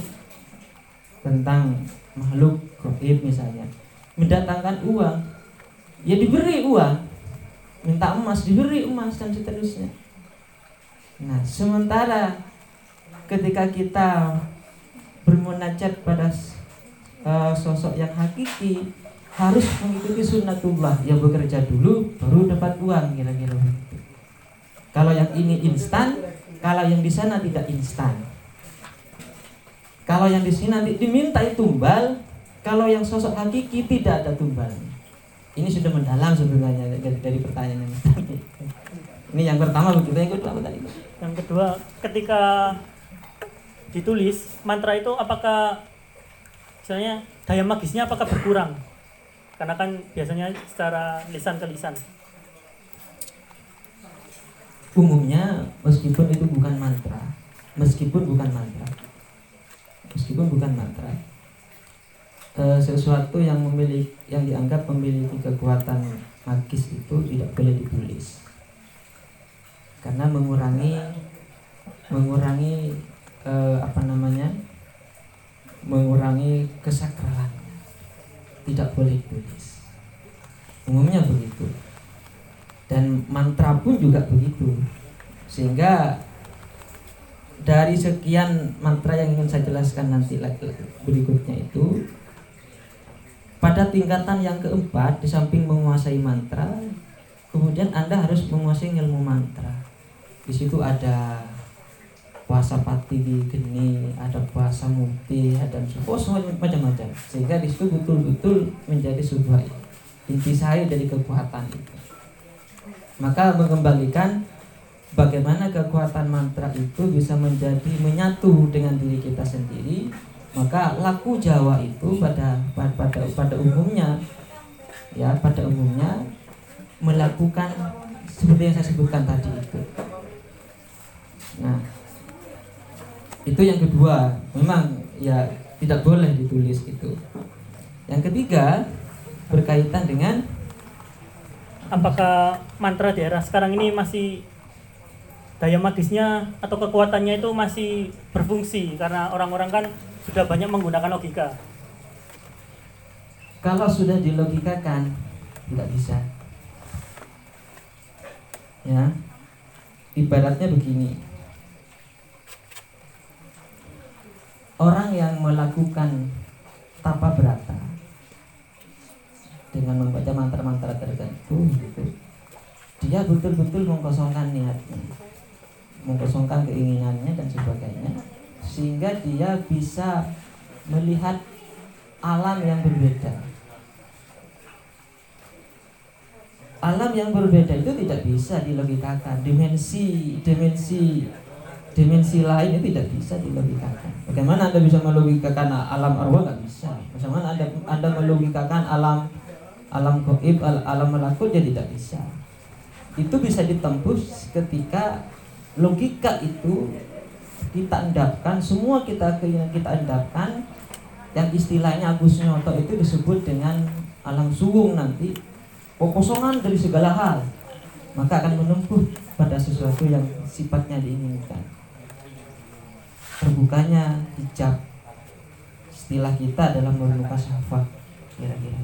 tentang makhluk goib misalnya. Mendatangkan uang ya diberi uang. Minta emas diberi emas dan seterusnya. Nah sementara ketika kita bermunajat pada uh, sosok yang hakiki harus mengikuti sunnatullah yang bekerja dulu baru dapat uang kira-kira kalau yang ini instan, kalau yang di sana tidak instan. Kalau yang di sini nanti dimintai tumbal, kalau yang sosok hakiki tidak ada tumbal. Ini sudah mendalam sebenarnya dari, dari pertanyaan ini. Ini yang pertama begitu, yang kedua? Yang kedua, ketika ditulis mantra itu apakah misalnya daya magisnya apakah berkurang? Karena kan biasanya secara lisan ke lisan. Umumnya meskipun itu bukan mantra, meskipun bukan mantra, meskipun bukan mantra, eh, sesuatu yang memiliki yang dianggap memiliki kekuatan magis itu tidak boleh ditulis karena mengurangi mengurangi eh, apa namanya mengurangi kesakralan. Tidak boleh ditulis umumnya begitu. Dan mantra pun juga begitu. Sehingga dari sekian mantra yang ingin saya jelaskan nanti berikutnya itu pada tingkatan yang keempat di samping menguasai mantra kemudian anda harus menguasai ilmu mantra. Di situ ada puasa pati di geni ada puasa muti ada oh semua macam-macam. Sehingga di situ betul-betul menjadi sebuah intisari dari kekuatan itu. Maka mengembalikan bagaimana kekuatan mantra itu bisa menjadi menyatu dengan diri kita sendiri maka laku Jawa itu pada pada pada umumnya ya pada umumnya melakukan seperti yang saya sebutkan tadi itu. Nah itu yang kedua. Memang ya tidak boleh ditulis itu. Yang ketiga berkaitan dengan Apakah mantra di era sekarang ini masih daya magisnya atau kekuatannya itu masih berfungsi? Karena orang-orang kan sudah banyak menggunakan logika. kalau sudah dilogikakan tidak bisa. Ya. Ibaratnya begini orang yang melakukan tapa berata dengan membaca mantra-mantra tertentu gitu dia betul-betul mengkosongkan niatnya mengkosongkan keinginannya dan sebagainya sehingga dia bisa melihat alam yang berbeda. Alam yang berbeda itu tidak bisa dilogikakan. Dimensi dimensi dimensi lain itu tidak bisa dilogikakan. Bagaimana anda bisa melogikakan alam arwah? Nggak bisa. Bagaimana anda anda melogikakan alam alam goib al- alam malakut ya tidak bisa. Itu bisa ditembus ketika logika itu kita endapkan semua kita keinginan kita endapkan yang istilahnya Agus Nyoto itu disebut dengan alam suwung nanti kekosongan dari segala hal. Maka akan menempuh pada sesuatu yang sifatnya diinginkan terbukanya hijab istilah kita dalam merunukan syafat kira-kira.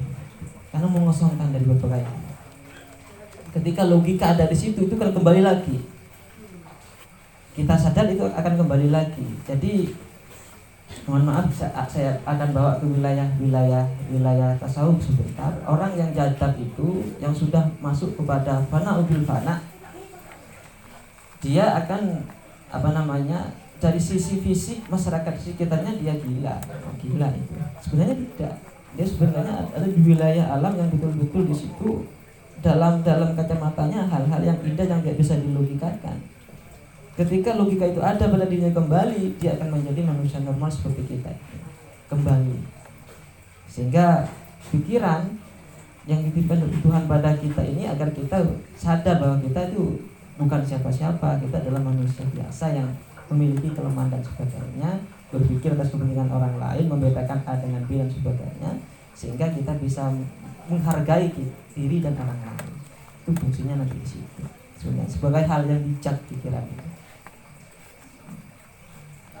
Karena mengosongkan dari berbagai hal ketika logika ada di situ itu kan kembali lagi. Kita sadar itu akan kembali lagi. Jadi mohon maaf sa- saya akan bawa ke wilayah wilayah wilayah tasawuf. Sebentar orang yang jadab itu yang sudah masuk kepada fana ubil fana dia akan apa namanya dari sisi fisik masyarakat di sekitarnya dia gila. Gila itu. Sebenarnya tidak. Dia sebenarnya ada di wilayah alam yang betul-betul di situ. Dalam dalam kacamatanya hal-hal yang indah yang tidak bisa dilogikakan ketika logika itu ada pada dirinya kembali dia akan menjadi manusia normal seperti kita kembali. Sehingga pikiran yang dititipkan Tuhan pada kita ini agar kita sadar bahwa kita itu bukan siapa-siapa kita adalah manusia biasa yang memiliki kelemahan dan sebagainya berpikir atas kepentingan orang lain membedakan A dengan B dan sebagainya sehingga kita bisa menghargai diri dan orang lain itu fungsinya nanti di situ sebenarnya sebagai hal yang bijak pikiran itu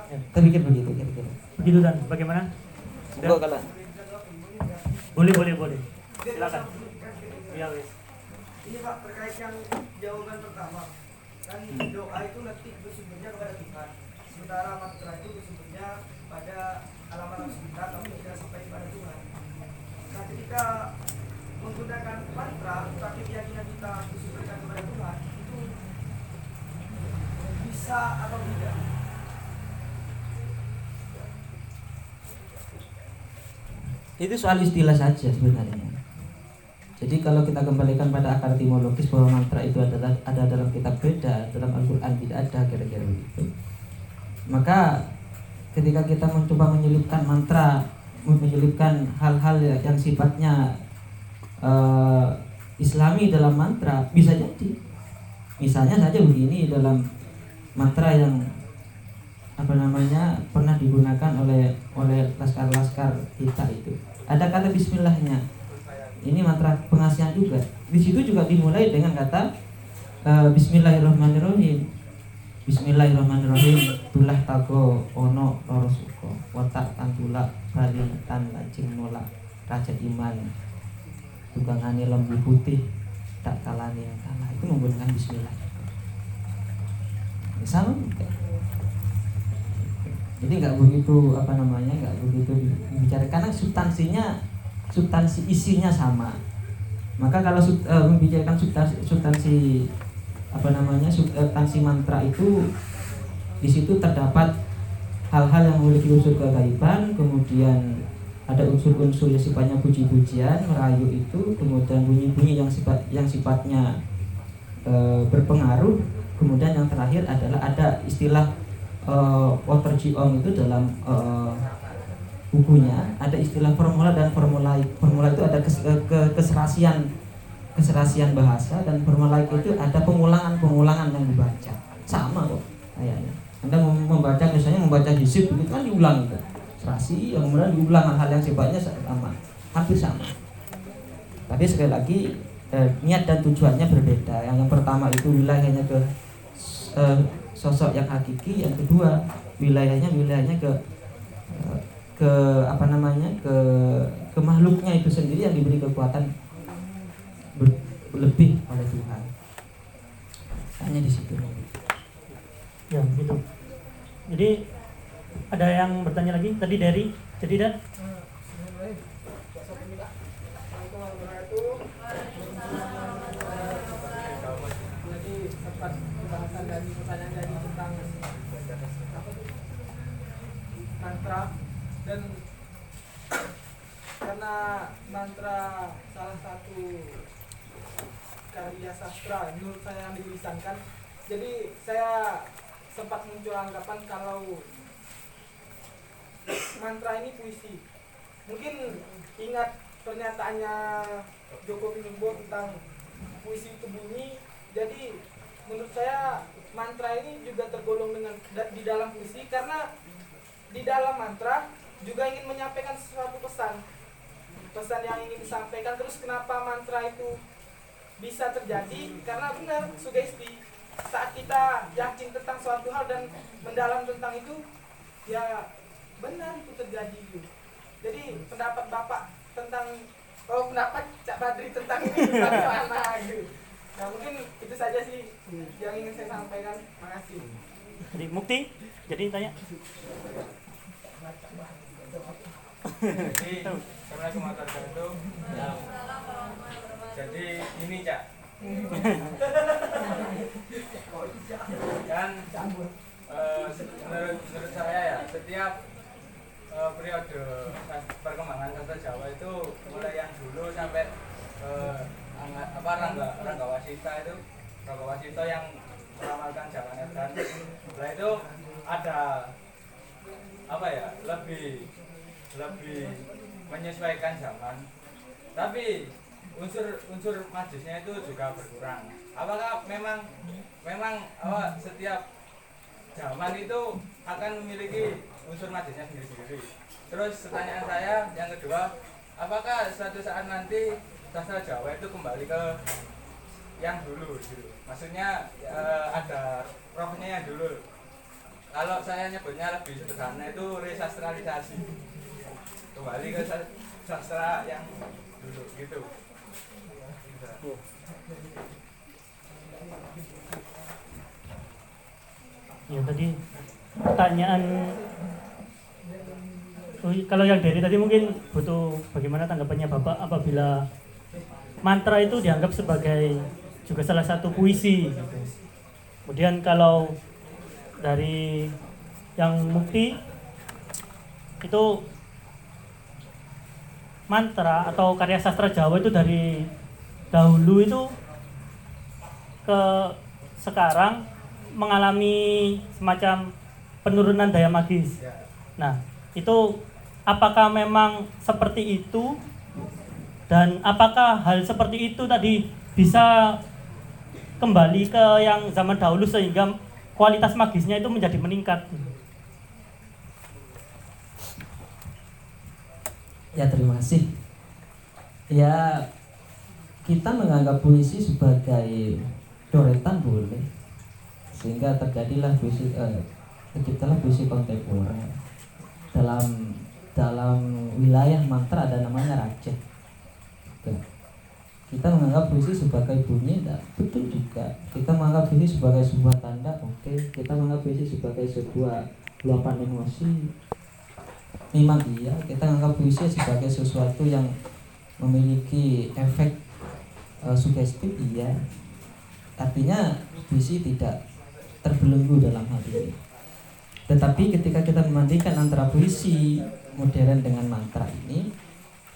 kita pikir begitu kira-kira Begitu dan bagaimana? Enggak kalau Boleh boleh boleh. Silakan. Iya wis. Ini Pak terkait yang jawaban pertama kan doa itu nanti bersumbernya kepada Tuhan. Sementara mantra itu bersumbernya pada alam-alam sekitar tapi tidak sampai kepada Tuhan. Nah ketika menggunakan mantra tapi keyakinan kita bersumberkan kepada Tuhan itu bisa atau tidak? Itu soal istilah saja sebenarnya. Jadi kalau kita kembalikan pada akar etimologis bahwa mantra itu adalah ada dalam kitab beda, dalam Al-Qur'an tidak ada kira-kira begitu. Maka ketika kita mencoba menyelipkan mantra, menyelipkan hal-hal yang sifatnya uh, Islami dalam mantra bisa jadi. Misalnya saja begini dalam mantra yang apa namanya pernah digunakan oleh oleh laskar-laskar kita itu. Ada kata bismillahnya ini mantra pengasihan juga. Di situ juga dimulai dengan kata uh, Bismillahirrahmanirrahim. Bismillahirrahmanirrahim. Tulah tago ono loro watak tantula bali tan lajeng nolak raja iman. Tukangane lembu putih tak kalani yang kalah. Itu menggunakan Bismillah. Sama jadi nggak begitu apa namanya nggak begitu bicara karena substansinya substansi isinya sama. Maka kalau sub, uh, membicarakan substansi, substansi apa namanya substansi mantra itu di situ terdapat hal-hal yang memiliki unsur kegaiban kemudian ada unsur-unsur yang sifatnya puji-pujian merayu itu kemudian bunyi-bunyi yang sifat yang sifatnya e, berpengaruh kemudian yang terakhir adalah ada istilah e, water jiong itu dalam e, bukunya. Ada istilah formula dan formula formula itu ada kes, ke, keserasian keserasian bahasa dan formula itu ada pengulangan pengulangan yang dibaca. Sama kok kayaknya. Anda membaca misalnya membaca hisib begitu kan diulang itu. Serasi yang kemudian diulang hal yang sifatnya sama hampir sama. Tapi sekali lagi eh, niat dan tujuannya berbeda. Yang, yang pertama itu wilayahnya ke eh, sosok yang hakiki yang kedua wilayahnya wilayahnya ke eh, ke apa namanya ke ke makhluknya itu sendiri yang diberi kekuatan ber, lebih oleh Tuhan. Hanya di situ. Ya gitu. Jadi ada yang bertanya lagi? Tadi dari jadi dan mantra dan karena mantra salah satu karya sastra menurut saya yang dilisankan jadi saya sempat muncul anggapan kalau mantra ini puisi. Mungkin ingat pernyataannya Joko Pinumbo tentang puisi itu bunyi. Jadi menurut saya mantra ini juga tergolong dengan di dalam puisi karena di dalam mantra juga ingin menyampaikan sesuatu pesan. Pesan yang ingin disampaikan terus kenapa mantra itu bisa terjadi? Karena benar sugesti saat kita yakin tentang suatu hal dan mendalam tentang itu ya benar itu terjadi. Itu jadi pendapat bapak tentang oh pendapat Cak Badri tentang ini bagaimana gitu. Nah mungkin itu saja sih yang ingin saya sampaikan. Makasih jadi Mukti jadi tanya jadi wabarakatuh jadi ini cak. Kan uh, menurut saya ya setiap uh, periode perkembangan sastra Jawa itu mulai yang dulu sampai uh, apa Rangga Rangga Wasita itu Rangga Wasita yang meramalkan Jawa Edan setelah itu ada apa ya lebih lebih menyesuaikan zaman. Tapi unsur unsur majusnya itu juga berkurang. Apakah memang memang apa setiap zaman itu akan memiliki unsur majusnya sendiri-sendiri? Terus pertanyaan saya yang kedua apakah suatu saat nanti sastra Jawa itu kembali ke yang dulu gitu? Maksudnya e, ada profnya yang dulu. Kalau saya nyebutnya lebih sederhana itu resastralisasi kembali ke sastra yang dulu gitu ya tadi pertanyaan oh, kalau yang dari tadi mungkin butuh bagaimana tanggapannya bapak apabila mantra itu dianggap sebagai juga salah satu puisi gitu. kemudian kalau dari yang mukti itu mantra atau karya sastra Jawa itu dari dahulu itu ke sekarang mengalami semacam penurunan daya magis. Nah, itu apakah memang seperti itu dan apakah hal seperti itu tadi bisa kembali ke yang zaman dahulu sehingga kualitas magisnya itu menjadi meningkat. Ya terima kasih. Ya kita menganggap puisi sebagai coretan boleh sehingga terjadilah puisi eh, terciptalah puisi kontemporer dalam dalam wilayah mantra ada namanya raja. Kita menganggap puisi sebagai bunyi dan betul juga. Kita menganggap puisi sebagai sebuah tanda oke. Kita menganggap puisi sebagai sebuah luapan emosi memang iya kita menganggap puisi sebagai sesuatu yang memiliki efek uh, sugestif iya. Artinya puisi tidak terbelenggu dalam hal ini. Tetapi ketika kita memandikan antara puisi modern dengan mantra ini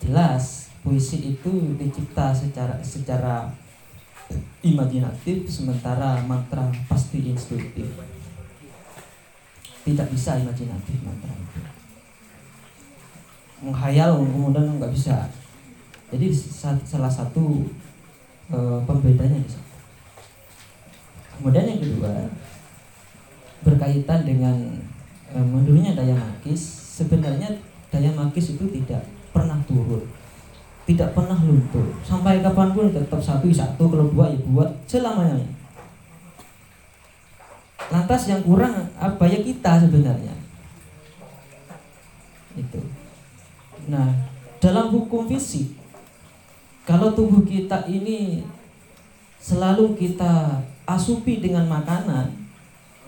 jelas puisi itu dicipta secara secara imajinatif sementara mantra pasti instruktif. Tidak bisa imajinatif mantra menghayal kemudian nggak bisa. Jadi salah satu e, pembedanya di kemudian yang kedua berkaitan dengan e, menurunnya daya magis sebenarnya daya magis itu tidak pernah turun tidak pernah luntur. Sampai kapan pun tetap satu satu kalau dua ya buat selamanya. Lantas yang kurang apa ya kita sebenarnya? Itu nah dalam hukum fisik kalau tubuh kita ini selalu kita asupi dengan makanan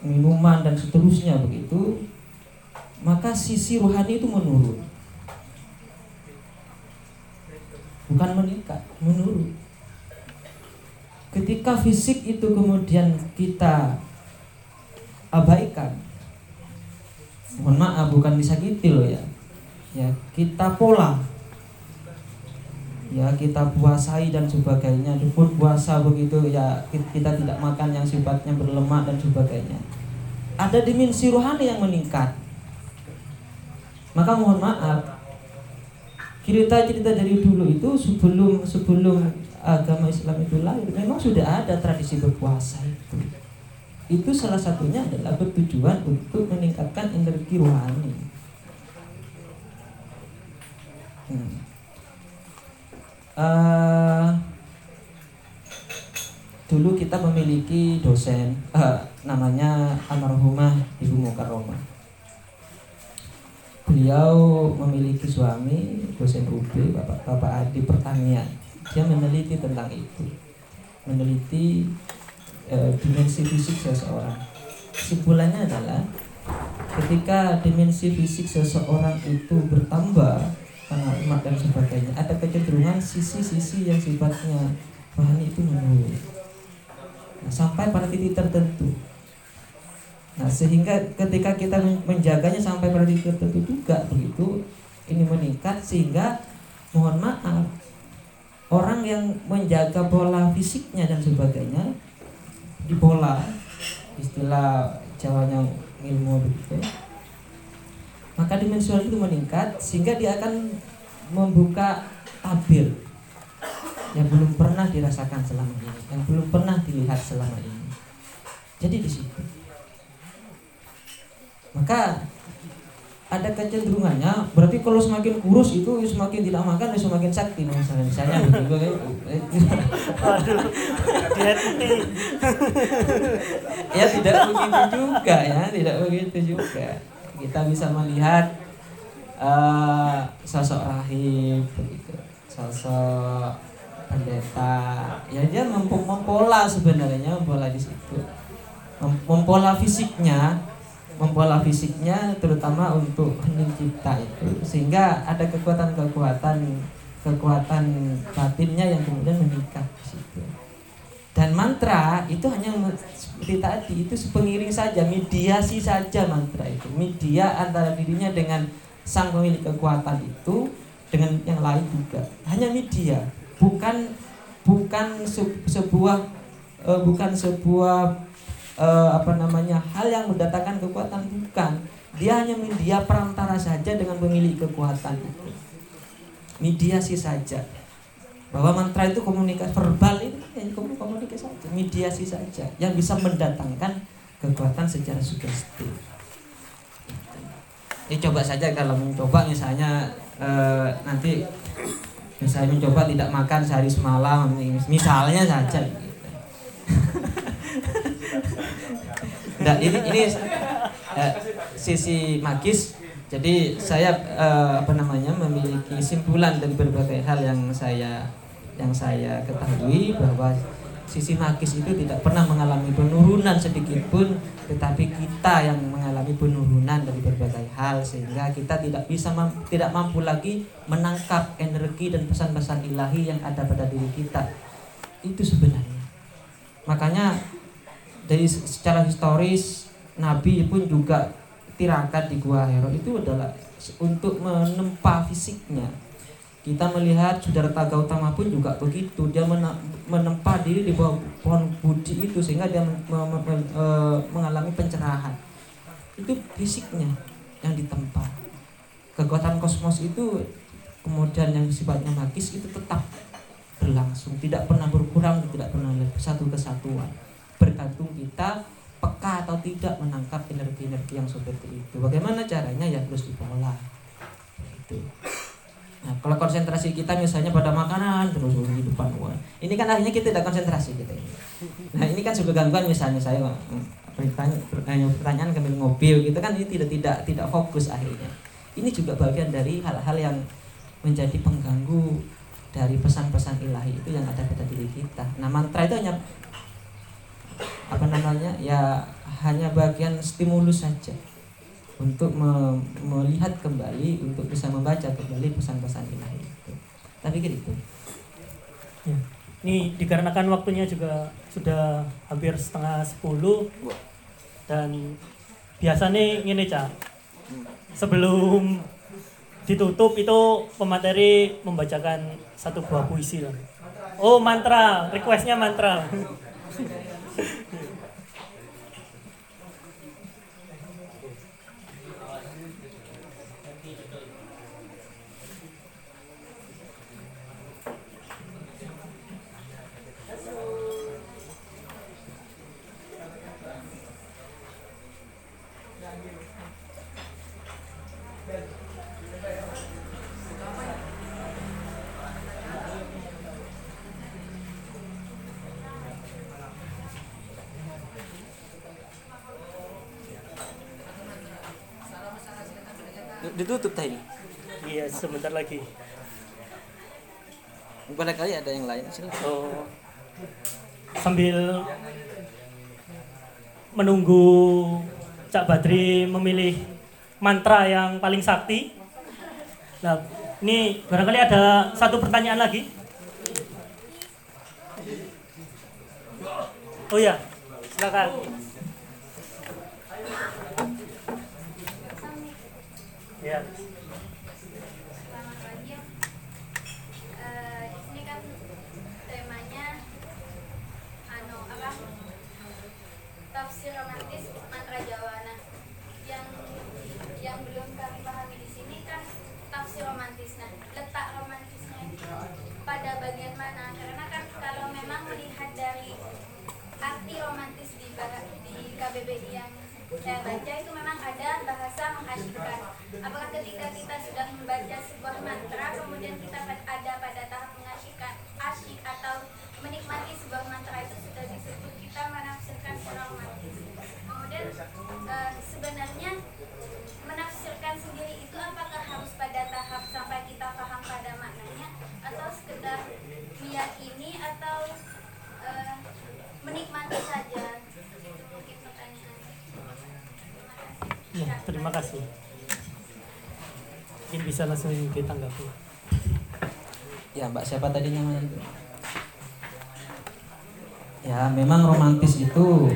minuman dan seterusnya begitu maka sisi rohani itu menurun bukan meningkat, menurun. Ketika fisik itu kemudian kita abaikan, mohon maaf bukan disakiti loh ya, ya kita pola, ya kita puasai dan sebagainya, pun puasa begitu ya kita tidak makan yang sifatnya berlemak dan sebagainya. Ada dimensi rohani yang meningkat. Maka mohon maaf, cerita-cerita dari dulu itu sebelum sebelum agama Islam itu lahir memang sudah ada tradisi berpuasa itu itu salah satunya adalah bertujuan untuk meningkatkan energi rohani uh, dulu kita memiliki dosen uh, namanya almarhumah ibu Mukarromah beliau memiliki suami dosen UB Bapak Bapak Adi pertanian. Dia meneliti tentang itu. Meneliti e, dimensi fisik seseorang. Kesimpulannya adalah ketika dimensi fisik seseorang itu bertambah karena umat dan sebagainya. Ada kecenderungan sisi-sisi yang sifatnya bahan itu menurun. Nah, sampai pada titik tertentu. Nah, sehingga ketika kita menjaganya sampai pada titik tertentu juga begitu ini meningkat sehingga mohon maaf orang yang menjaga pola fisiknya dan sebagainya di pola istilah Jawanya ilmu begitu maka dimensional itu meningkat sehingga dia akan membuka tabir yang belum pernah dirasakan selama ini yang belum pernah dilihat selama ini. Jadi di situ. Maka ada kecenderungannya berarti kalau semakin kurus itu semakin tidak makan semakin sakti misalnya misalnya begitu ya tidak begitu juga ya. Tidak begitu juga kita bisa melihat uh, sosok rahim begitu sosok pendeta. Ya dia mempola sebenarnya mempola di situ. Mempola fisiknya mempola fisiknya terutama untuk hening cipta itu. Sehingga ada kekuatan-kekuatan kekuatan batinnya yang kemudian meningkat di situ. Dan mantra itu hanya seperti tadi itu pengiring saja, mediasi saja mantra itu. Media antara dirinya dengan sang pemilik kekuatan itu dengan yang lain juga. Hanya media bukan bukan se- sebuah eh, bukan sebuah eh, apa namanya hal yang mendatangkan kekuatan bukan. Dia hanya media perantara saja dengan pemilik kekuatan itu. Mediasi saja bahwa mantra itu komunikasi verbal ini hanya komu- komunikasi saja mediasi saja yang bisa mendatangkan kekuatan secara sugestif ini coba saja kalau mencoba misalnya eh, nanti misalnya mencoba tidak makan sehari semalam misalnya saja. Nah, ini ini eh, sisi magis. Jadi saya eh, apa namanya memiliki simpulan dari berbagai hal yang saya yang saya ketahui bahwa sisi magis itu tidak pernah mengalami penurunan sedikit pun, tetapi kita yang mengalami penurunan dari berbagai hal sehingga kita tidak bisa tidak mampu lagi menangkap energi dan pesan-pesan ilahi yang ada pada diri kita. Itu sebenarnya. Makanya dari se- secara historis Nabi pun juga tirakat di Gua Hero itu adalah untuk menempa fisiknya. Kita melihat Sudarta Gautama pun juga begitu, dia menempa diri di bawah pohon budi itu sehingga dia eh, mengalami pencerahan. Itu fisiknya yang ditempa. Kekuatan kosmos itu kemudian yang sifatnya magis itu tetap berlangsung, tidak pernah berkurang, tidak pernah lebih satu kesatuan bergantung kita peka atau tidak menangkap energi-energi yang seperti itu. Bagaimana caranya ya terus diolah. Itu. Nah, kalau konsentrasi kita misalnya pada makanan terus di depan wah. Ini kan akhirnya kita tidak konsentrasi kita ini. Nah, ini kan juga gangguan misalnya saya hmm, bertanya pertanyaan, pertanyaan kami mobil gitu kan ini tidak tidak tidak fokus akhirnya. Ini juga bagian dari hal-hal yang menjadi pengganggu dari pesan-pesan ilahi itu yang ada pada diri kita. Nah, mantra itu hanya apa namanya ya hanya bagian stimulus saja untuk me- melihat kembali untuk bisa membaca kembali pesan-pesan ilahi itu. Tapi gitu. Ya. Ini dikarenakan waktunya juga sudah hampir setengah sepuluh dan biasanya ini cak sebelum ditutup itu pemateri membacakan satu buah puisi lah. Oh mantra, requestnya mantra. Ditutup tadi. Iya sebentar lagi. Barangkali ada yang lain silakan. Oh. Sambil menunggu Cak Badri memilih mantra yang paling sakti. Nah, ini barangkali ada satu pertanyaan lagi. Oh ya, silakan. Ya. Selamat pagi ya. Eh, di sini kan temanya anu apa? Tafsir romantis mantra Jawa. Nah, yang yang belum kami pahami di sini kan tafsir romantis. Nah, letak romantisnya itu pada bagian mana? Karena kan kalau memang melihat dari arti romantis di bah- di KBBI yang saya baca itu memang ada bahasa mengasyikkan. Apakah ketika kita sudah membaca sebuah mantra kemudian kita pad- ada pada tahap mengasyikkan asyik atau menikmati sebuah mantra itu sudah disebut kita menafsirkan secara romantis. Kemudian eh, sebenarnya menafsirkan sendiri itu apakah harus pada tahap sampai kita paham pada maknanya atau sekedar meyakini atau eh, menikmati saja itu mungkin pertanyaan Ya, terima kasih. Mungkin bisa langsung ditanggapi. Ya Mbak siapa tadi namanya itu? Ya memang romantis itu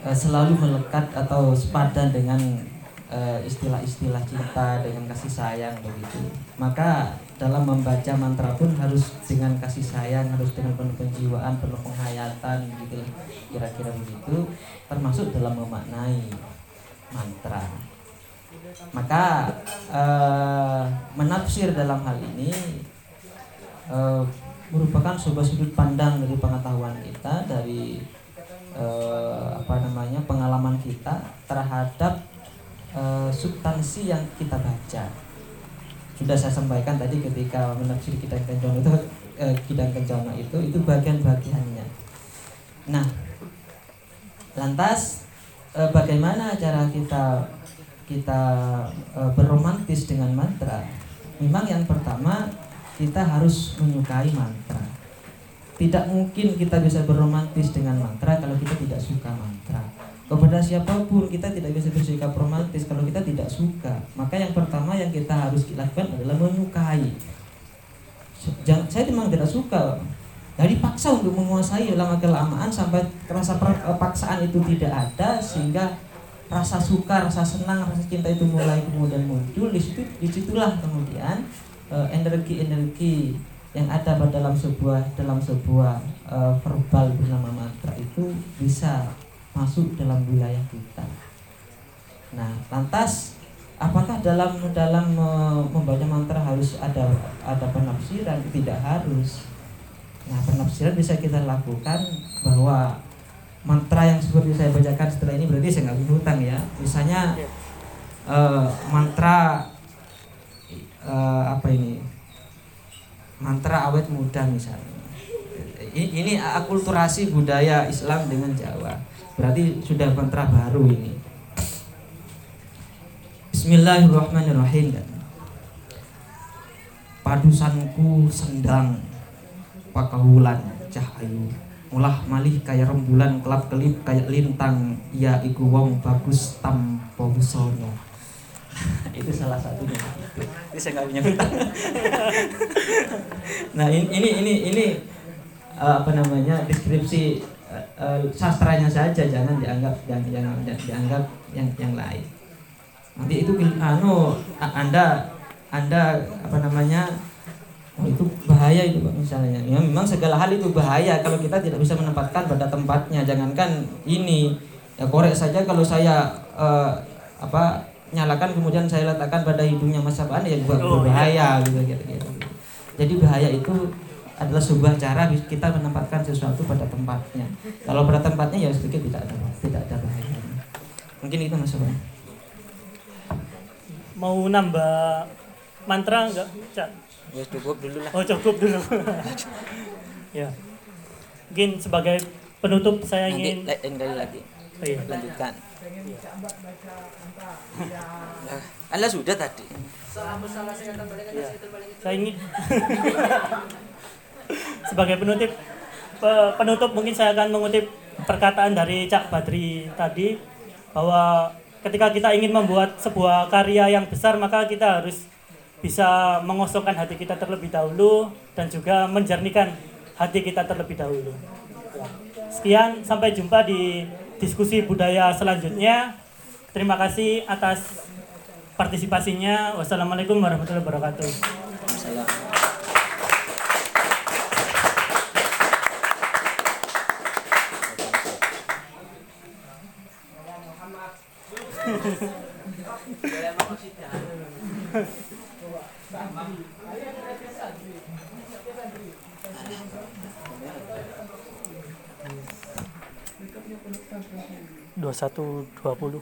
eh, selalu melekat atau sepadan dengan eh, istilah-istilah cinta dengan kasih sayang begitu. Maka dalam membaca mantra pun harus dengan kasih sayang, harus dengan penuh penjiwaan, penuh penghayatan gitu. Kira-kira begitu termasuk dalam memaknai mantra. Maka eh, menafsir dalam hal ini eh, merupakan sebuah sudut pandang dari pengetahuan kita dari eh, apa namanya pengalaman kita terhadap eh, substansi yang kita baca. Sudah saya sampaikan tadi ketika menafsir kidang kencono itu eh, kidang kencono itu itu bagian-bagiannya. Nah lantas eh, bagaimana cara kita kita eh, berromantis dengan mantra? Memang yang pertama kita harus menyukai mantra. Tidak mungkin kita bisa berromantis dengan mantra kalau kita tidak suka mantra kepada siapa pun kita tidak bisa bersikap romantis kalau kita tidak suka. Maka yang pertama yang kita harus lakukan adalah menyukai. Saya memang tidak suka. Jadi paksa untuk menguasai lama kelamaan sampai rasa eh, paksaan itu tidak ada sehingga rasa suka rasa senang rasa cinta itu mulai kemudian muncul. Di situ di situlah kemudian eh, energi-energi yang ada pada dalam sebuah dalam sebuah uh, verbal bernama mantra itu bisa masuk dalam wilayah kita. Nah, lantas apakah dalam dalam membaca mantra harus ada ada penafsiran? Tidak harus. Nah, penafsiran bisa kita lakukan bahwa mantra yang seperti saya bacakan setelah ini berarti saya nggak hutang ya. Misalnya uh, mantra uh, apa ini? Mantra awet muda misalnya. Ini, ini akulturasi budaya Islam dengan Jawa Berarti sudah kontra baru ini. Bismillahirrahmanirrahim. Padusanku sendang pakahulan cahayu. Mulah malih kaya rembulan kelap kelip kayak lintang. Ya iku wong bagus tanpa busana. Itu salah satunya. Itu saya nggak punya nah ini ini ini, ini uh, apa namanya deskripsi uh, sastranya saja jangan dianggap yang yang dianggap yang yang lain. Nanti itu anu anda anda apa namanya oh, itu bahaya itu pak misalnya. Ya memang segala hal itu bahaya kalau kita tidak bisa menempatkan pada tempatnya. Jangankan ini ya korek saja kalau saya uh, apa nyalakan kemudian saya letakkan pada hidungnya Mas Sabaan ya buat berbahaya iya. gitu, gitu gitu. Jadi bahaya itu adalah sebuah cara kita menempatkan sesuatu pada tempatnya. Kalau pada tempatnya ya sedikit tidak ada tidak ada bahaya. Mungkin itu mas. Mau nambah mantra enggak? Cak? Ya cukup dulu lah. Oh cukup dulu. ya. Mungkin sebagai penutup saya ingin lain kali lagi. Oh, iya. Lanjutkan. Allah sudah tadi. Ya. Saya ingin sebagai penutup penutup mungkin saya akan mengutip perkataan dari Cak Badri tadi bahwa ketika kita ingin membuat sebuah karya yang besar maka kita harus bisa mengosongkan hati kita terlebih dahulu dan juga menjernihkan hati kita terlebih dahulu. Sekian, sampai jumpa di diskusi budaya selanjutnya. Terima kasih atas partisipasinya. Wassalamualaikum warahmatullahi wabarakatuh. Dua satu dua puluh